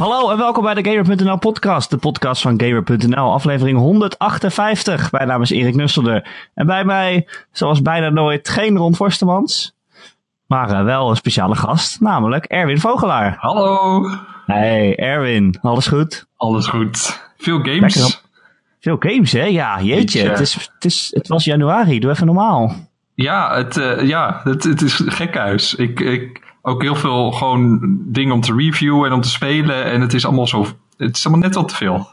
Hallo en welkom bij de Gamer.nl podcast, de podcast van Gamer.nl, aflevering 158. Mijn naam is Erik Nusselder en bij mij, zoals bijna nooit, geen Ron Forstemans, maar uh, wel een speciale gast, namelijk Erwin Vogelaar. Hallo. Hey Erwin, alles goed? Alles goed. Veel games. Veel games hè? Ja, jeetje, het, is, het, is, het was januari, doe even normaal. Ja, het, uh, ja, het, het is gekhuis. Ik, ik, ook heel veel gewoon dingen om te reviewen en om te spelen. En het is allemaal zo. Het is allemaal net al te veel.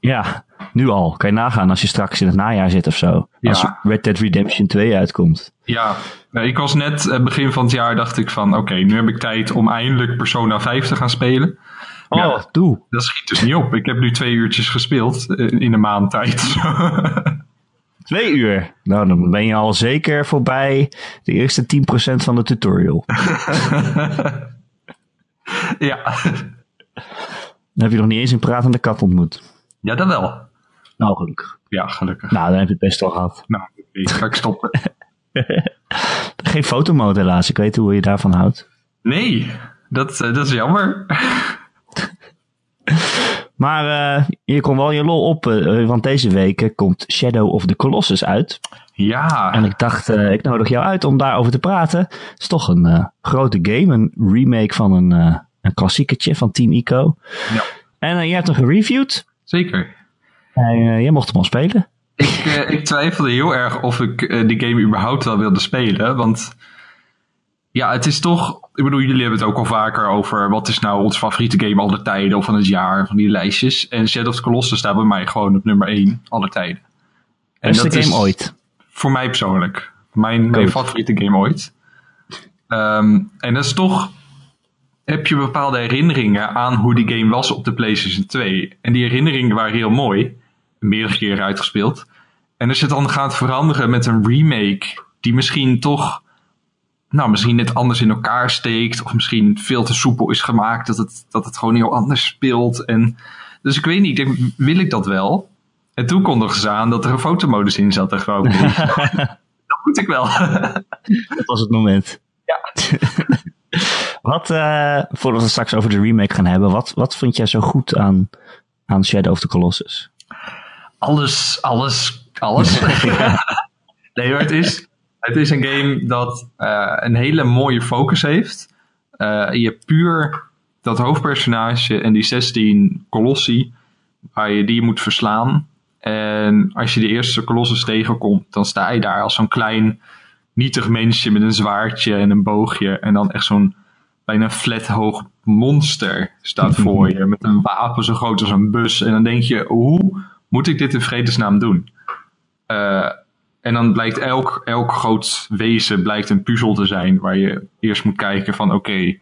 Ja, nu al. Kan je nagaan als je straks in het najaar zit of zo. Als. Red Dead Redemption 2 uitkomt. Ja, ik was net uh, begin van het jaar dacht ik van oké, okay, nu heb ik tijd om eindelijk Persona 5 te gaan spelen. Oh, ja, doe. Dat schiet dus niet op. Ik heb nu twee uurtjes gespeeld in een maand tijd. Twee uur. Nou, dan ben je al zeker voorbij de eerste 10% van de tutorial. ja. Dan heb je nog niet eens een pratende kat ontmoet. Ja, dat wel. Nou, gelukkig. Ja, gelukkig. Nou, dan heb je het best al gehad. Nou, ga ik stoppen. Geen fotomode helaas. Ik weet hoe je daarvan houdt. Nee, dat, dat is jammer. Maar uh, je kon wel je lol op, uh, want deze week komt Shadow of the Colossus uit. Ja. En ik dacht, uh, ik nodig jou uit om daarover te praten. Het is toch een grote game, een remake van een, een klassiekertje van Team Ico. Ja. En je hebt hem gereviewd. Zeker. En jij mocht hem al spelen. Ik, ik twijfelde heel erg of ik die game überhaupt wel wilde spelen, want ja, het is toch. Ik bedoel, jullie hebben het ook al vaker over wat is nou ons favoriete game aller tijden of van het jaar, van die lijstjes. En Shadow of the Colossus staat bij mij gewoon op nummer 1 aller tijden. En Beste dat game is ooit? Voor mij persoonlijk. Mijn, mijn favoriete game ooit. Um, en dat is toch. Heb je bepaalde herinneringen aan hoe die game was op de PlayStation 2? En die herinneringen waren heel mooi. Meerdere keren uitgespeeld. En als je het dan gaat veranderen met een remake, die misschien toch nou, misschien net anders in elkaar steekt. Of misschien veel te soepel is gemaakt. Dat het, dat het gewoon heel anders speelt. En, dus ik weet niet, ik denk, wil ik dat wel? En toen kondigden ze aan dat er een fotomodus in zat. En gewoon, dat moet ik wel. dat was het moment. Ja. wat, uh, voordat we straks over de remake gaan hebben. Wat, wat vond jij zo goed aan, aan Shadow of the Colossus? Alles, alles, alles. nee, maar het is het is een game dat uh, een hele mooie focus heeft. Uh, je hebt puur dat hoofdpersonage en die 16 kolossi waar je die moet verslaan. En als je de eerste kolossus tegenkomt, dan sta je daar als zo'n klein nietig mensje met een zwaardje en een boogje. En dan echt zo'n bijna flat hoog monster staat voor je. Met een wapen zo groot als een bus. En dan denk je, hoe moet ik dit in vredesnaam doen? Uh, en dan blijkt elk, elk groot wezen blijkt een puzzel te zijn. Waar je eerst moet kijken van oké,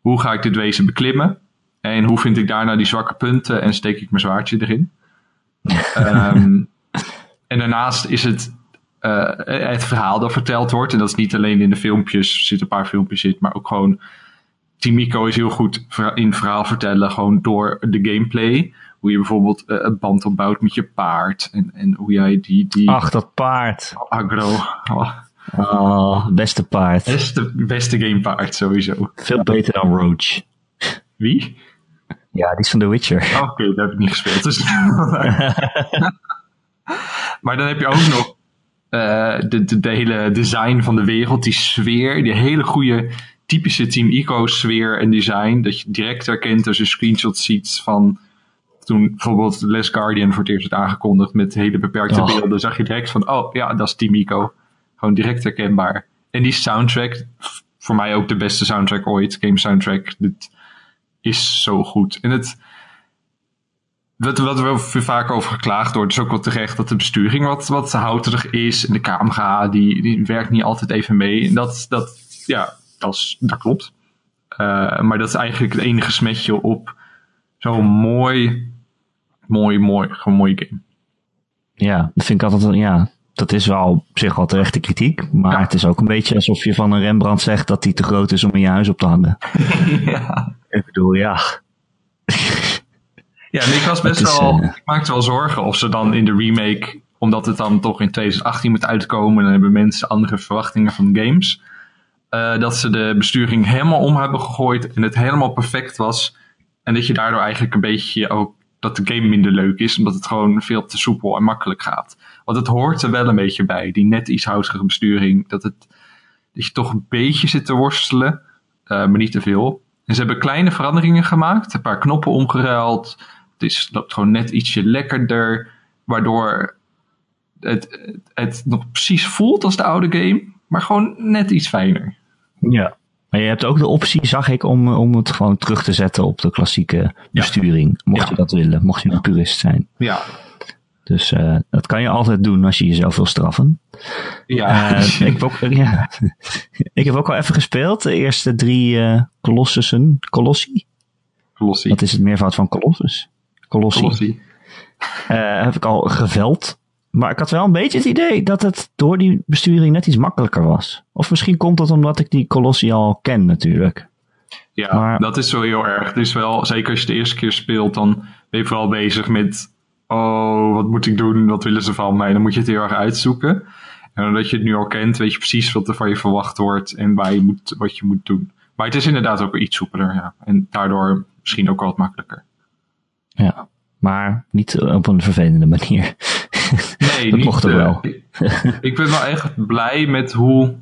hoe ga ik dit wezen beklimmen? En hoe vind ik daarna die zwakke punten en steek ik mijn zwaardje erin? um, en daarnaast is het uh, het verhaal dat verteld wordt. En dat is niet alleen in de filmpjes, er zitten een paar filmpjes in, maar ook gewoon. Timiko is heel goed in verhaal vertellen, gewoon door de gameplay hoe je bijvoorbeeld uh, een band opbouwt met je paard. En, en hoe jij die, die... Ach, dat paard. Agro. Oh. oh beste paard. Beste, beste gamepaard, sowieso. Veel beter dan Roach. Wie? Ja, die is van The Witcher. Oké, okay, dat heb ik niet gespeeld. Dus... maar dan heb je ook nog uh, de, de, de, hele design van de wereld, die sfeer, die hele goede typische Team Eco sfeer en design. Dat je direct herkent als je screenshots ziet van toen bijvoorbeeld Les Guardian voor het eerst werd aangekondigd met hele beperkte oh. beelden, zag je direct van, oh ja, dat is Team Ico. Gewoon direct herkenbaar. En die soundtrack, voor mij ook de beste soundtrack ooit, game soundtrack, dit is zo goed. En het, wat, wat er wel vaak over geklaagd wordt, is ook wel terecht dat de besturing wat, wat houterig is. En de camera, die, die werkt niet altijd even mee. En dat, dat, ja, dat, is, dat klopt. Uh, maar dat is eigenlijk het enige smetje op zo'n mooi mooi, mooi, gewoon mooie game. Ja, dat vind ik altijd, ja, dat is wel op zich wel terechte kritiek. Maar het is ook een beetje alsof je van een Rembrandt zegt dat hij te groot is om in je huis op te hangen. ja. Ik bedoel, ja. ja, en ik was best wel, uh... ik maakte wel zorgen of ze dan in de remake, omdat het dan toch in 2018 moet uitkomen, en dan hebben mensen andere verwachtingen van games. Uh, dat ze de besturing helemaal om hebben gegooid en het helemaal perfect was En dat je daardoor eigenlijk een beetje ook dat de game minder leuk is, omdat het gewoon veel te soepel en makkelijk gaat. Want het hoort er wel een beetje bij, die net iets houtige besturing. Dat, het, dat je toch een beetje zit te worstelen, uh, maar niet te veel. En ze hebben kleine veranderingen gemaakt, een paar knoppen omgeruild. Het is, loopt gewoon net ietsje lekkerder, waardoor het, het nog precies voelt als de oude game, maar gewoon net iets fijner. Ja. Maar je hebt ook de optie, zag ik, om, om het gewoon terug te zetten op de klassieke besturing. Mocht je dat willen, mocht je een purist zijn. Ja. Dus uh, dat kan je altijd doen als je jezelf wil straffen. Ja. Uh, ik, heb ook, ja. ik heb ook al even gespeeld. De eerste drie uh, Colossussen. Colossi? Colossi. Wat is het meervoud van Colossus? Colossi. Colossi. heb ik al geveld. Maar ik had wel een beetje het idee dat het door die besturing net iets makkelijker was. Of misschien komt dat omdat ik die Colossi al ken natuurlijk. Ja, maar, dat is wel heel erg. Het is wel, zeker als je de eerste keer speelt, dan ben je vooral bezig met... Oh, wat moet ik doen? Wat willen ze van mij? Dan moet je het heel erg uitzoeken. En omdat je het nu al kent, weet je precies wat er van je verwacht wordt en waar je moet, wat je moet doen. Maar het is inderdaad ook iets soepeler, ja. En daardoor misschien ook wel wat makkelijker. Ja, maar niet op een vervelende manier. Nee, dat niet, mocht er uh, wel. Ik, ik ben wel echt blij met hoe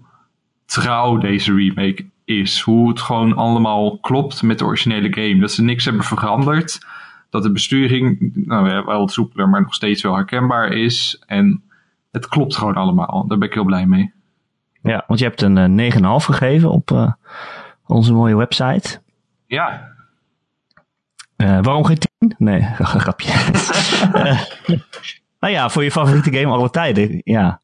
trouw deze remake is. Hoe het gewoon allemaal klopt met de originele game. Dat ze niks hebben veranderd. Dat de besturing nou, wel wat soepeler, maar nog steeds wel herkenbaar is. En het klopt gewoon allemaal. Daar ben ik heel blij mee. Ja, want je hebt een uh, 9,5 gegeven op uh, onze mooie website. Ja. Uh, waarom geen 10? Nee, grapje. nou ja, voor je favoriete game alle tijden, ja.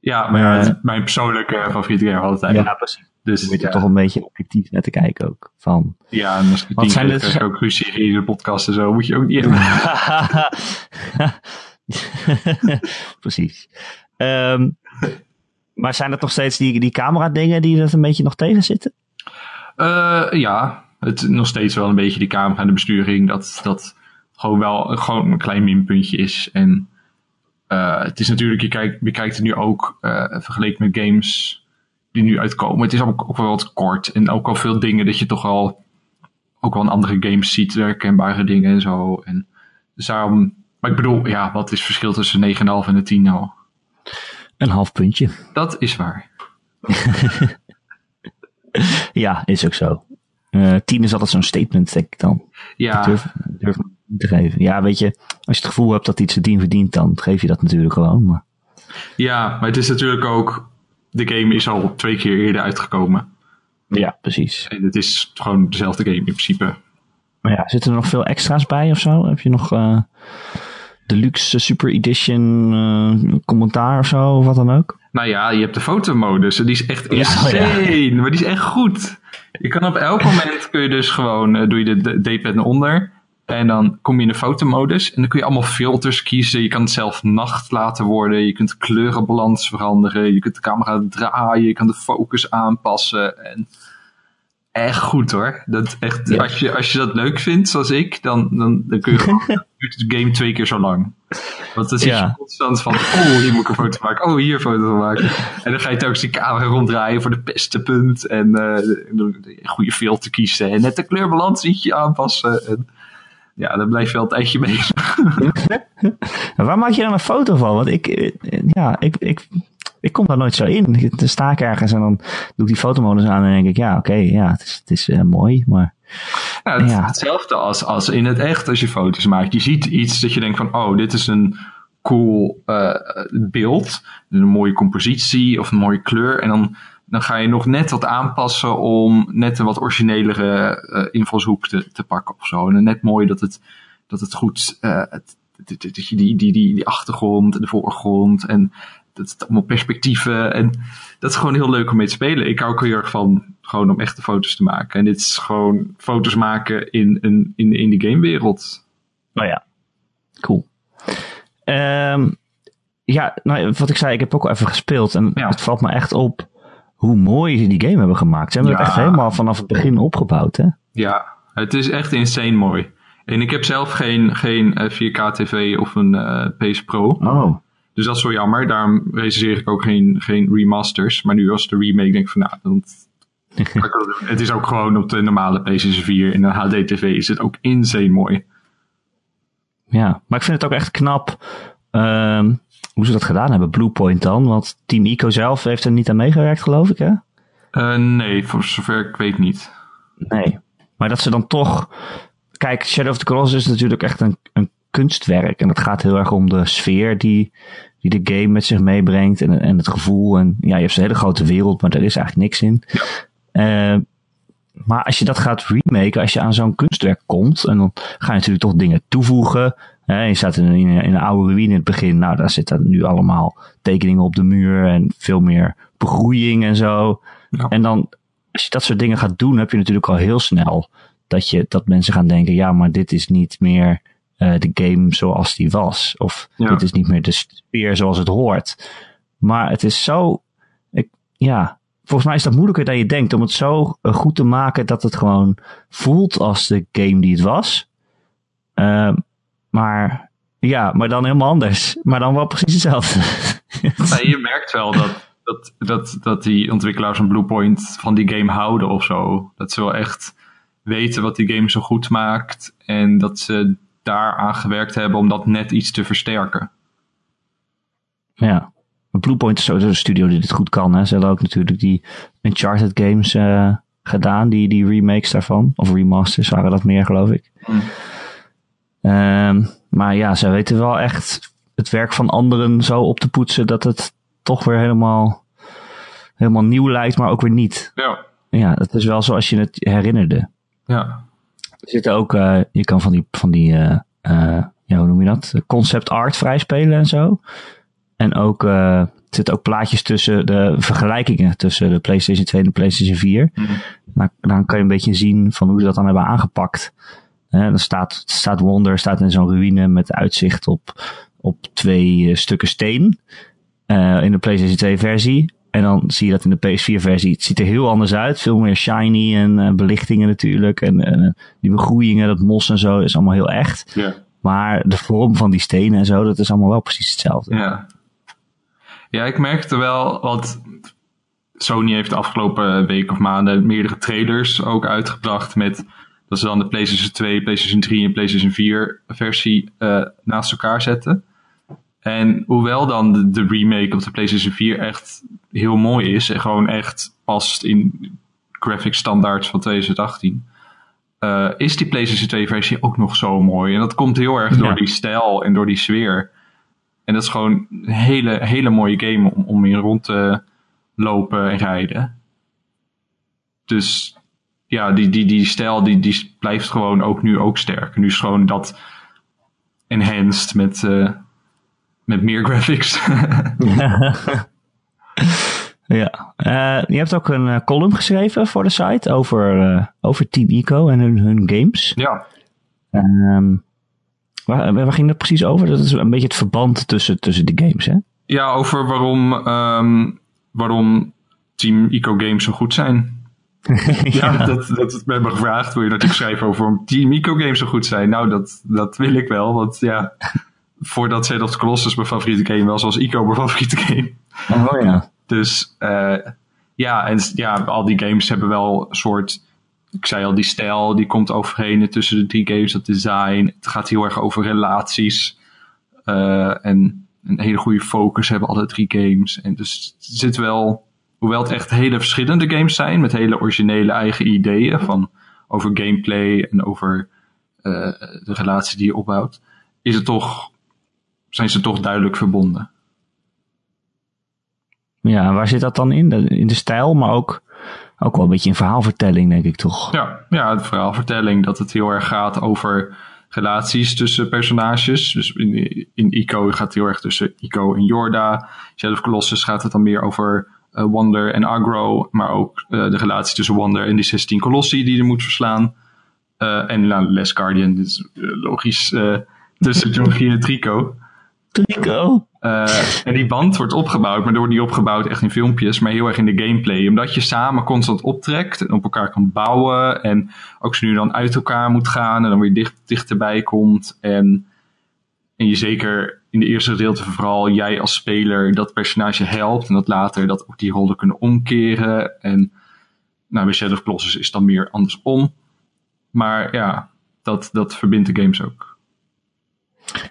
Ja, maar het, mijn persoonlijke favoriete game alle tijden. Ja, precies. Dus je moet ja. er toch een beetje objectief naar te kijken ook. Van, ja, en als ik zijn dit- ook ruzie in de podcast en zo. Moet je ook niet hebben. Precies. Ehm, maar zijn dat nog steeds die, die camera dingen die dat een beetje nog tegen zitten? Eh, ja, het nog steeds wel een beetje die camera en de besturing. Dat dat gewoon wel gewoon een klein minpuntje is. En eh, het is natuurlijk, je kijkt, je kijkt er nu ook eh, vergeleken met games die nu uitkomen. Het is ook, ook wel wat kort. En ook al veel dingen dat je toch al ook wel in andere games ziet. Herkenbare dingen en zo. En dus daarom, maar ik bedoel, ja, wat is het verschil tussen 9,5 en een 10 nou? Een half puntje. Dat is waar. Ja, is ook zo. Eh tien is altijd zo'n statement, denk ik dan. Ja, Durf, durf te geven. Ja, weet je, als je het gevoel hebt dat iets het tien verdient, dan geef je dat natuurlijk gewoon. Maar ja, maar het is natuurlijk ook, de game is al twee keer eerder uitgekomen. ja, precies. En het is gewoon dezelfde game in principe. Maar ja, zitten er nog veel extra's bij of zo? Heb je nog eh deluxe super edition eh, commentaar of zo, of wat dan ook? Nou ja, je hebt de fotomodus. en Die is echt Ja, insane. Maar die is echt goed. Je kan op elk moment kun je dus gewoon, eh, doe je de de D-pad naar onder. En dan kom je in de fotomodus. En dan kun je allemaal filters kiezen. Je kan het zelf nacht laten worden. Je kunt de kleurenbalans veranderen. Je kunt de camera draaien. Je kan de focus aanpassen. En echt goed hoor. Dat echt, Ja. als, je, als je dat leuk vindt, zoals ik, dan, dan, dan kun je gewoon de game twee keer zo lang. Want dan zit Ja. je constant van, oh, hier moet ik een foto maken. Oh, hier een foto van maken. En dan ga je telkens die camera ronddraaien voor de beste punt. En eh, de goede filter kiezen. En net de kleurbalans ietsje aanpassen. En, ja, dan blijf je wel een tijdje bezig. Maar waar maak je dan een foto van? Want ik, eh, ja, ik, ik, ik kom daar nooit zo in. Dan sta ik ergens en dan doe ik die fotomodus aan en denk ik, ja, oké, ja, het is, het is eh, mooi, maar Nou, het, Ja. Hetzelfde als, als in het echt als je foto's maakt. Je ziet iets dat je denkt van, oh, dit is een cool eh, beeld. Een mooie compositie of een mooie kleur. En dan, dan ga je nog net wat aanpassen om net een wat originelere eh, invalshoek te, te pakken of zo. En net mooi dat het, dat het goed, eh, het, dat- dat je die, die, die, die achtergrond en de voorgrond en dat het allemaal perspectieven. En dat is gewoon heel leuk om mee te spelen. Ik hou ook heel erg van gewoon om echte foto's te maken. En dit is gewoon foto's maken in, een, in, in de gamewereld. nou ja, cool. Ehm, ja, nou, wat ik zei, ik heb ook al even gespeeld en Ja. het valt me echt op hoe mooi ze die game hebben gemaakt. Ze hebben het echt helemaal vanaf het begin opgebouwd, hè? Ja, het is echt insane mooi. En ik heb zelf geen, geen eh, 4K TV of een eh PS Pro. Oh. Dus dat is wel jammer. Daarom recenseer ik ook geen, geen remasters. Maar nu als de remake denk ik van nou, het is ook gewoon op de normale PlayStation 4 in een HD-TV is het ook insane mooi. Ja, maar ik vind het ook echt knap ehm, hoe ze dat gedaan hebben, Bluepoint dan. Want Team Ico zelf heeft er niet aan meegewerkt, geloof ik, hè? Uh, nee, voor zover ik weet niet. Nee, maar dat ze dan toch... Kijk, Shadow of the Colossus is natuurlijk echt een, een kunstwerk. En het gaat heel erg om de sfeer die, die de game met zich meebrengt. En, en het gevoel. En ja, je hebt een hele grote wereld, maar er is eigenlijk niks in. Ja. Uh, maar als je dat gaat remaken, als je aan zo'n kunstwerk komt, en dan ga je natuurlijk toch dingen toevoegen. Je staat in een, in een oude ruïne in het begin, nou daar zitten nu allemaal tekeningen op de muur en veel meer begroeiing en zo. En dan, als je dat soort dingen gaat doen, heb je natuurlijk al heel snel dat, je, dat mensen gaan denken, ja, maar dit is niet meer uh, de game zoals die was. Of dit is niet meer de sfeer zoals het hoort. Maar het is zo, ik, ja, volgens mij is dat moeilijker dan je denkt om het zo eh, goed te maken dat het gewoon voelt als de game die het was. Uh, maar ja, maar dan helemaal anders. Maar dan wel precies hetzelfde. Ja, je merkt wel dat, dat, dat, dat die ontwikkelaars van Bluepoint van die game houden of zo. Dat ze wel echt weten wat die game zo goed maakt. En dat ze daaraan gewerkt hebben om dat net iets te versterken. Ja. Bluepoint is sowieso een studio die dit goed kan. Hè. Ze hebben ook natuurlijk die Uncharted games uh, gedaan, die, die remakes daarvan. Of remasters waren dat meer, geloof ik. Mm. Um, maar ja, ze weten wel echt het werk van anderen zo op te poetsen dat het toch weer helemaal, helemaal nieuw lijkt, maar ook weer niet. Ja. Ja, het is wel zoals je het herinnerde. Ja. Er zitten ook, uh, je kan van die, van die uh, uh, ja, hoe noem je dat? Concept art vrijspelen en zo. En ook, er zitten ook plaatjes tussen de vergelijkingen tussen de PlayStation 2 en de PlayStation 4. Mm -hmm. dan kan je een beetje zien van hoe ze dat dan hebben aangepakt. Uh, dan staat, staat Wonder staat in zo'n ruïne met uitzicht op, op twee uh, stukken steen. Uh, in de PlayStation 2 versie. En dan zie je dat in de PS4 versie. Het ziet er heel anders uit. Veel meer shiny en belichtingen natuurlijk. En die begroeiingen, dat mos en zo, is allemaal heel echt. Yeah. Maar de vorm van die stenen en zo, dat is allemaal wel precies hetzelfde. Ja. Ja, ik merkte wel, want Sony heeft de afgelopen week of maanden meerdere trailers ook uitgebracht met dat ze dan de PlayStation 2, PlayStation 3 en PlayStation 4 versie uh, naast elkaar zetten. En hoewel dan de, de, remake op de PlayStation 4 echt heel mooi is en gewoon echt past in graphic standaards van 2018, uh, eh, is die PlayStation 2 versie ook nog zo mooi. En dat komt heel erg door die stijl en door die sfeer. En dat is gewoon een hele, hele mooie game om, om in rond te lopen en rijden. Dus ja, die, die, die stijl die, die blijft gewoon ook nu ook sterk. Nu is gewoon dat enhanced met, uh, met meer graphics. ja, uh, je hebt ook een uh, column geschreven voor de site over, over Team Eco en hun, hun games. Ja. Um, waar, waar ging dat precies over? Dat is een beetje het verband tussen, tussen de games, hè? Ja, over waarom, um, waarom Team Eco games zo goed zijn. ja, dat, dat is me gevraagd. Wil je dat ik schrijf over om Team Eco games zo goed zijn? Nou, dat, dat wil ik wel. Want ja, voordat Shadow of the Colossus mijn favoriete game was, was Ico mijn favoriete game. Oh ja. Dus uh, ja, en ja, al die games hebben wel een soort... Ik zei al, die stijl, die komt overheen tussen de drie games, dat design. Het gaat heel erg over relaties. Uh, en een hele goede focus hebben alle drie games. En dus er zit wel hoewel het echt hele verschillende games zijn, met hele originele eigen ideeën van over gameplay en over uh, de relatie die je opbouwt, is het toch, zijn ze toch duidelijk verbonden. Ja, waar zit dat dan in? In de stijl, maar ook, ook wel een beetje in verhaalvertelling, denk ik toch? Ja, ja, de verhaalvertelling, dat het heel erg gaat over relaties tussen personages. Dus in, in Ico gaat het heel erg tussen Ico en Jorda. Shadow of Colossus gaat het dan meer over Wander en Agro, maar ook uh, de relatie tussen Wander en die 16 Colossi die je moet verslaan. Uh, en nou, Les Guardian, is logisch, tussen Joffrey en Trico. Trico? en die band wordt opgebouwd, maar door niet opgebouwd echt in filmpjes, maar heel erg in de gameplay. Omdat je samen constant optrekt en op elkaar kan bouwen. En ook ze nu dan uit elkaar moet gaan en dan weer dicht, dichterbij komt. En, en je zeker in de eerste gedeelte vooral jij als speler dat personage helpt. En dat later dat ook die rollen kunnen omkeren. En Nou, bij Shadow of Colossus is dan meer andersom. Maar ja, dat, dat verbindt de games ook.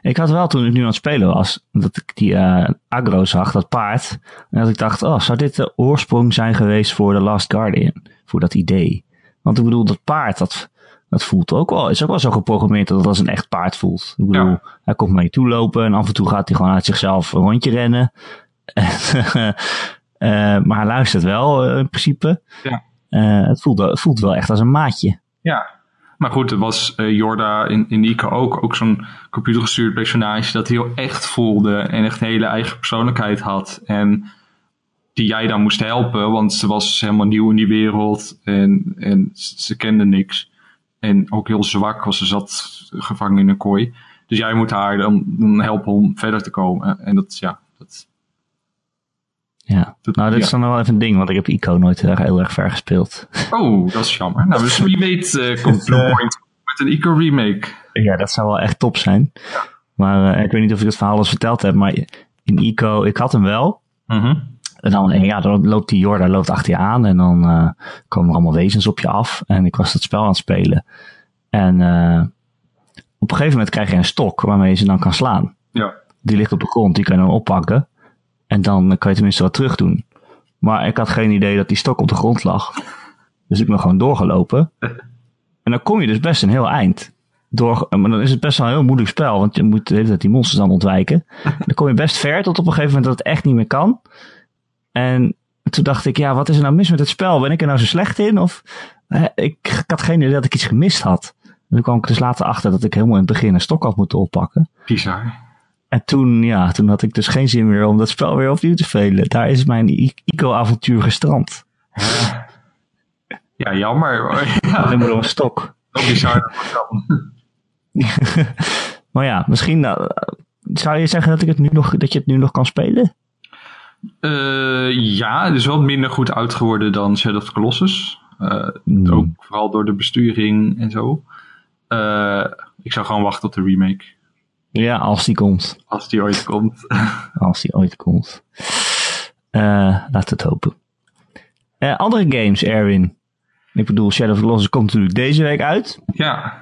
Ik had wel toen ik nu aan het spelen was, dat ik die uh, aggro zag, dat paard. En dat ik dacht, oh, zou dit de oorsprong zijn geweest voor The Last Guardian? Voor dat idee. Want ik bedoel, dat paard, dat, dat voelt ook wel, is ook wel zo geprogrammeerd dat het als een echt paard voelt. Ik bedoel, Ja. hij komt mee toe lopen en af en toe gaat hij gewoon uit zichzelf een rondje rennen. Eh, maar hij luistert wel eh, in principe. Ja. Eh, het, voelt, het voelt wel echt als een maatje. Ja, maar goed, het was Jorda in, in Ico ook, ook zo'n computergestuurd personage dat heel echt voelde en echt een hele eigen persoonlijkheid had. En die jij dan moest helpen, want ze was helemaal nieuw in die wereld en, en ze ze kende niks. En ook heel zwak, was ze zat gevangen in een kooi. Dus jij moet haar dan, dan helpen om verder te komen. En dat, ja, dat, Ja. Dat- nou, dit is dan wel even een ding, want ik heb Ico nooit heel erg, heel erg ver gespeeld. Oh, dat is jammer. Nou, dus wie weet eh, komt Bluepoint met een Ico remake. Ja, dat zou wel echt top zijn. Maar eh, ik weet niet of ik het verhaal al eens verteld heb, maar in Ico, ik had hem wel. Mhm. En dan, ja, dan loopt die Jorda loopt achter je aan en dan eh, komen er allemaal wezens op je af. En ik was dat spel aan het spelen. En eh, op een gegeven moment krijg je een stok waarmee je ze dan kan slaan. Ja. Die ligt op de grond, die kan je dan oppakken. En dan kan je tenminste wat terug doen. Maar ik had geen idee dat die stok op de grond lag. Dus ik ben gewoon doorgelopen. En dan kom je dus best een heel eind. Door, maar dan is het best wel een heel moeilijk spel, want je moet de hele tijd die monsters dan ontwijken. Dan kom je best ver tot op een gegeven moment dat het echt niet meer kan. En toen dacht ik, ja, wat is er nou mis met het spel? Ben ik er nou zo slecht in? Of ik, ik had geen idee dat ik iets gemist had. En toen kwam ik dus later achter dat ik helemaal in het begin een stok had moeten oppakken. Bizar. En toen, ja, toen had ik dus geen zin meer om dat spel weer opnieuw te spelen. Daar is mijn Ico-avontuur gestrand. Ja, jammer. Ja, Alleen maar een stok. bizar. Maar ja, misschien eh, zou je zeggen dat, ik het nu nog, dat je het nu nog kan spelen? Eh, ja, het is wel minder goed uit geworden dan Shadow of the Colossus. Eh, Hmm. Ook vooral door de besturing en zo. Eh, ik zou gewoon wachten op de remake. Ja, als die komt. Als die ooit komt. Als die ooit komt. Laten we het hopen. Andere games, Erwin. Ik bedoel, Shadow of the Colossus komt natuurlijk deze week uit. ja,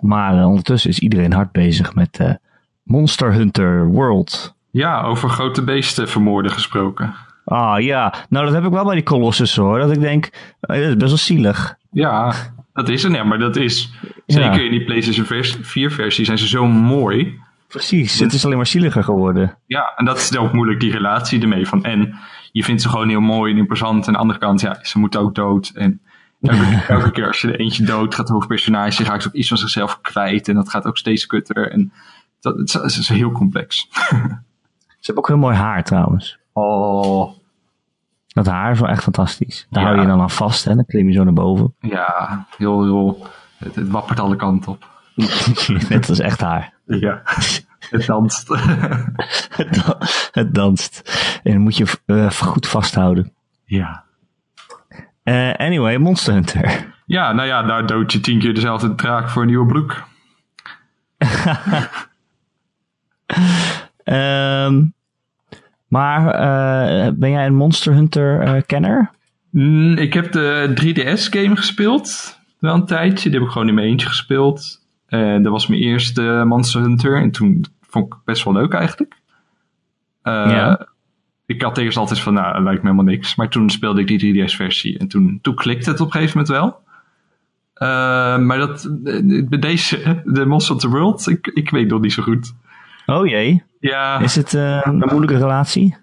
Maar ondertussen is iedereen hard bezig met Monster Hunter World. Ja, over grote beesten vermoorden gesproken. Ah ja, nou dat heb ik wel bij die Colossus hoor. Dat ik denk, eh, dat is best wel zielig. Ja, dat is het. Ja, maar dat is... Ja. Zeker in die PlayStation vers- 4 versie zijn ze zo mooi. Precies, het is alleen maar zieliger geworden. Ja, en dat is ook moeilijk, die relatie ermee. Van, en je vindt ze gewoon heel mooi en imposant. En aan de andere kant, ja, ze moeten ook dood. En elke, elke keer als je er eentje dood gaat, het hoofdpersonage, raakt ze ook iets van zichzelf kwijt. En dat gaat ook steeds kutter. En dat het is, het is heel complex. Ze hebben ook heel mooi haar trouwens. Oh. Dat haar is wel echt fantastisch. Daar Ja. hou je dan aan vast en dan klim je zo naar boven. Ja, heel, heel... Het, het wappert alle kanten op. Net als echt haar. Ja, het danst. Het, da- het danst. En dan moet je eh, goed vasthouden. ja. Eh, anyway, Monster Hunter. Ja, nou ja, daar dood je tien keer dezelfde draak voor een nieuwe broek. Ehm, maar eh, ben jij een Monster Hunter eh, kenner? Mm, ik heb de 3DS-game gespeeld. Wel een tijdje. Die heb ik gewoon in mijn eentje gespeeld. En dat was mijn eerste Monster Hunter. En toen vond ik het best wel leuk eigenlijk. Ja. Ik had eerst altijd van, nou, dat lijkt me helemaal niks. Maar toen speelde ik die 3DS-versie. En toen, toen klikte het op een gegeven moment wel. Maar dat, bij deze, de Monster Hunter World, ik, ik weet nog niet zo goed. Oh jee. Ja, Is het eh, een moeilijke relatie?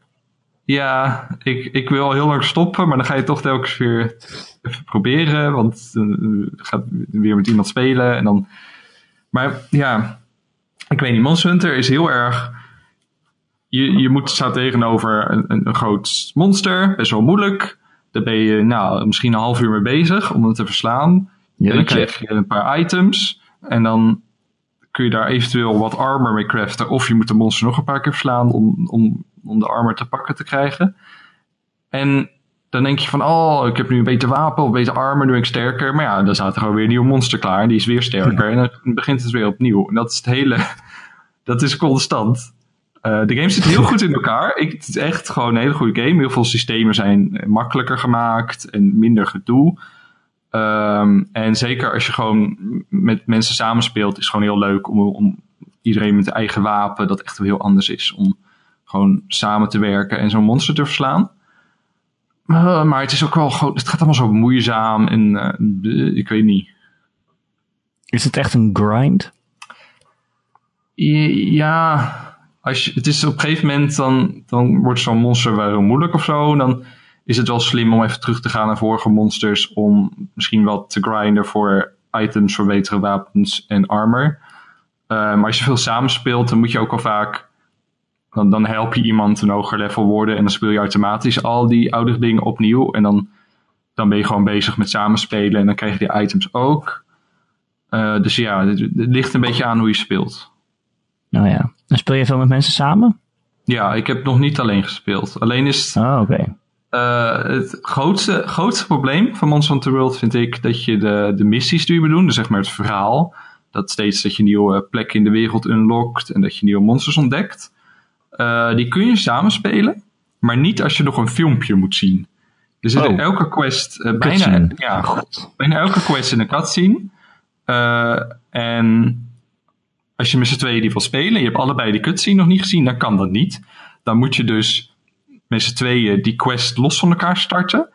Ja, ik, ik wil al heel lang stoppen, maar dan ga je toch telkens weer even proberen, want je gaat weer met iemand spelen en dan. Maar ja, ik weet niet, Monster Hunter is heel erg. Je, je moet staan tegenover een, een, een groot monster, best wel moeilijk. Daar ben je nou, misschien een half uur mee bezig om het te verslaan. En dan krijg je een paar items. En dan kun je daar eventueel wat armor mee craften. Of je moet de monster nog een paar keer verslaan om, om, om de armor te pakken te krijgen. En dan denk je van, oh, ik heb nu een beter wapen of beter armor, nu ik sterker. Maar ja, dan staat er gewoon weer een nieuw monster klaar. En die is weer sterker. En dan begint het weer opnieuw. En dat is het hele... Dat is constant. Eh, de game zit heel goed in elkaar. Ik, het is echt gewoon een hele goede game. Heel veel systemen zijn eh, makkelijker gemaakt en minder gedoe. Ehm, en zeker als je gewoon met mensen samenspeelt, is het gewoon heel leuk om, om iedereen met eigen wapen, dat echt wel heel anders is. Om gewoon samen te werken en zo'n monster te verslaan. Uh, maar het is ook wel gewoon, het gaat allemaal zo moeizaam en uh, ik weet niet. Is het echt een grind? Ja, als je, het is op een gegeven moment dan, dan wordt zo'n monster wel heel moeilijk of zo. Dan is het wel slim om even terug te gaan naar vorige monsters. Om misschien wat te grinden voor items voor betere wapens en armor. Uh, maar als je veel samenspeelt, dan moet je ook al vaak. Dan, dan help je iemand een hoger level worden. En dan speel je automatisch al die oude dingen opnieuw. En dan, dan ben je gewoon bezig met samenspelen. En dan krijg je die items ook. Uh, dus ja, het, het, ligt een beetje aan hoe je speelt. Nou ja. En speel je veel met mensen samen? Ja, ik heb nog niet alleen gespeeld. Alleen is het. Oh, oké. Uh, het grootste, grootste probleem van Monster Hunter World vind ik dat je de, de missies die je moet doen, dus zeg maar het verhaal, dat steeds dat je nieuwe plekken in de wereld unlockt en dat je nieuwe monsters ontdekt, uh, die kun je samenspelen, maar niet als je nog een filmpje moet zien. Er zit Oh. elke quest, uh, bijna, ja, God. bijna elke quest in een cutscene. En als je met z'n tweeën die wil spelen, en je hebt allebei die cutscene nog niet gezien, dan kan dat niet. Dan moet je dus met z'n tweeën die quest los van elkaar starten.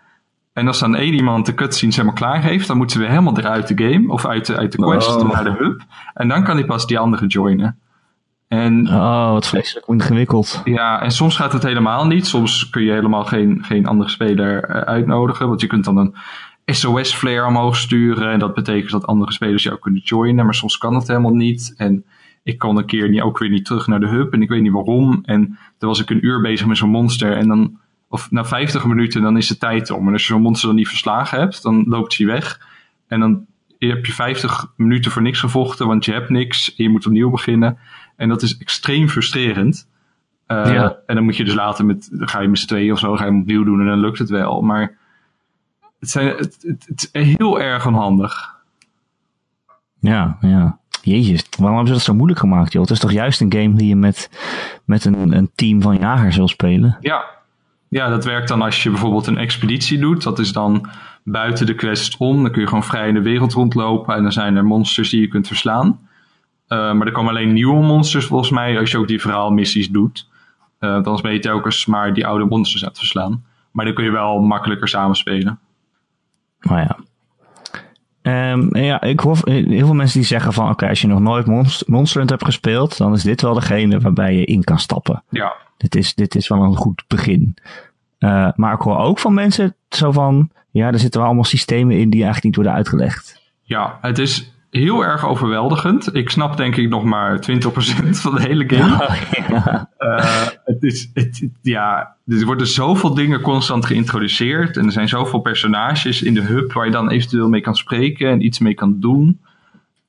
En als dan één iemand de cutscenes helemaal klaar heeft, dan moeten we helemaal eruit de game, of uit de, uit de quest Oh. naar de hub. En dan kan hij pas die andere joinen. En Oh, wat vreselijk ingewikkeld. ja, en soms gaat het helemaal niet. Soms kun je helemaal geen, geen andere speler eh, uitnodigen. Want je kunt dan een SOS-flare omhoog sturen. En dat betekent dat andere spelers jou kunnen joinen. Maar soms kan dat helemaal niet. En ik kon een keer niet, ook weer niet terug naar de hub. En ik weet niet waarom. En toen was ik een uur bezig met zo'n monster. En dan, of na 50 minuten, dan is de tijd om. En als je zo'n monster dan niet verslagen hebt, dan loopt hij weg. En dan heb je 50 minuten voor niks gevochten, want je hebt niks. En je moet opnieuw beginnen. En dat is extreem frustrerend. Uh, Ja. En dan moet je dus later met, dan ga je met z'n tweeën of zo, ga je hem opnieuw doen en dan lukt het wel. Maar het, zijn, het, het, het is heel erg onhandig. Ja, ja. Jezus, waarom hebben ze dat zo moeilijk gemaakt, joh? Het is toch juist een game die je met, met een, een team van jagers wil spelen? Ja. ja, dat werkt dan als je bijvoorbeeld een expeditie doet. Dat is dan buiten de quest om. Dan kun je gewoon vrij in de wereld rondlopen en dan zijn er monsters die je kunt verslaan. Uh, maar er komen alleen nieuwe monsters volgens mij als je ook die verhaalmissies doet. Uh, want anders ben je telkens maar die oude monsters aan het verslaan. Maar dan kun je wel makkelijker samenspelen. Nou ja. Um, ja, ik hoor heel veel mensen die zeggen van... oké, als je nog nooit Monster, Monster hebt gespeeld... dan is dit wel degene waarbij je in kan stappen. Ja. Dit is, dit is wel een goed begin. Uh, maar ik hoor ook van mensen zo van... ja, er zitten wel allemaal systemen in die eigenlijk niet worden uitgelegd. Ja, het is heel erg overweldigend. Ik snap denk ik nog maar 20% van de hele game. Ja, ja. Uh, het is, het, ja, er worden zoveel dingen constant geïntroduceerd. En er zijn zoveel personages in de hub waar je dan eventueel mee kan spreken en iets mee kan doen.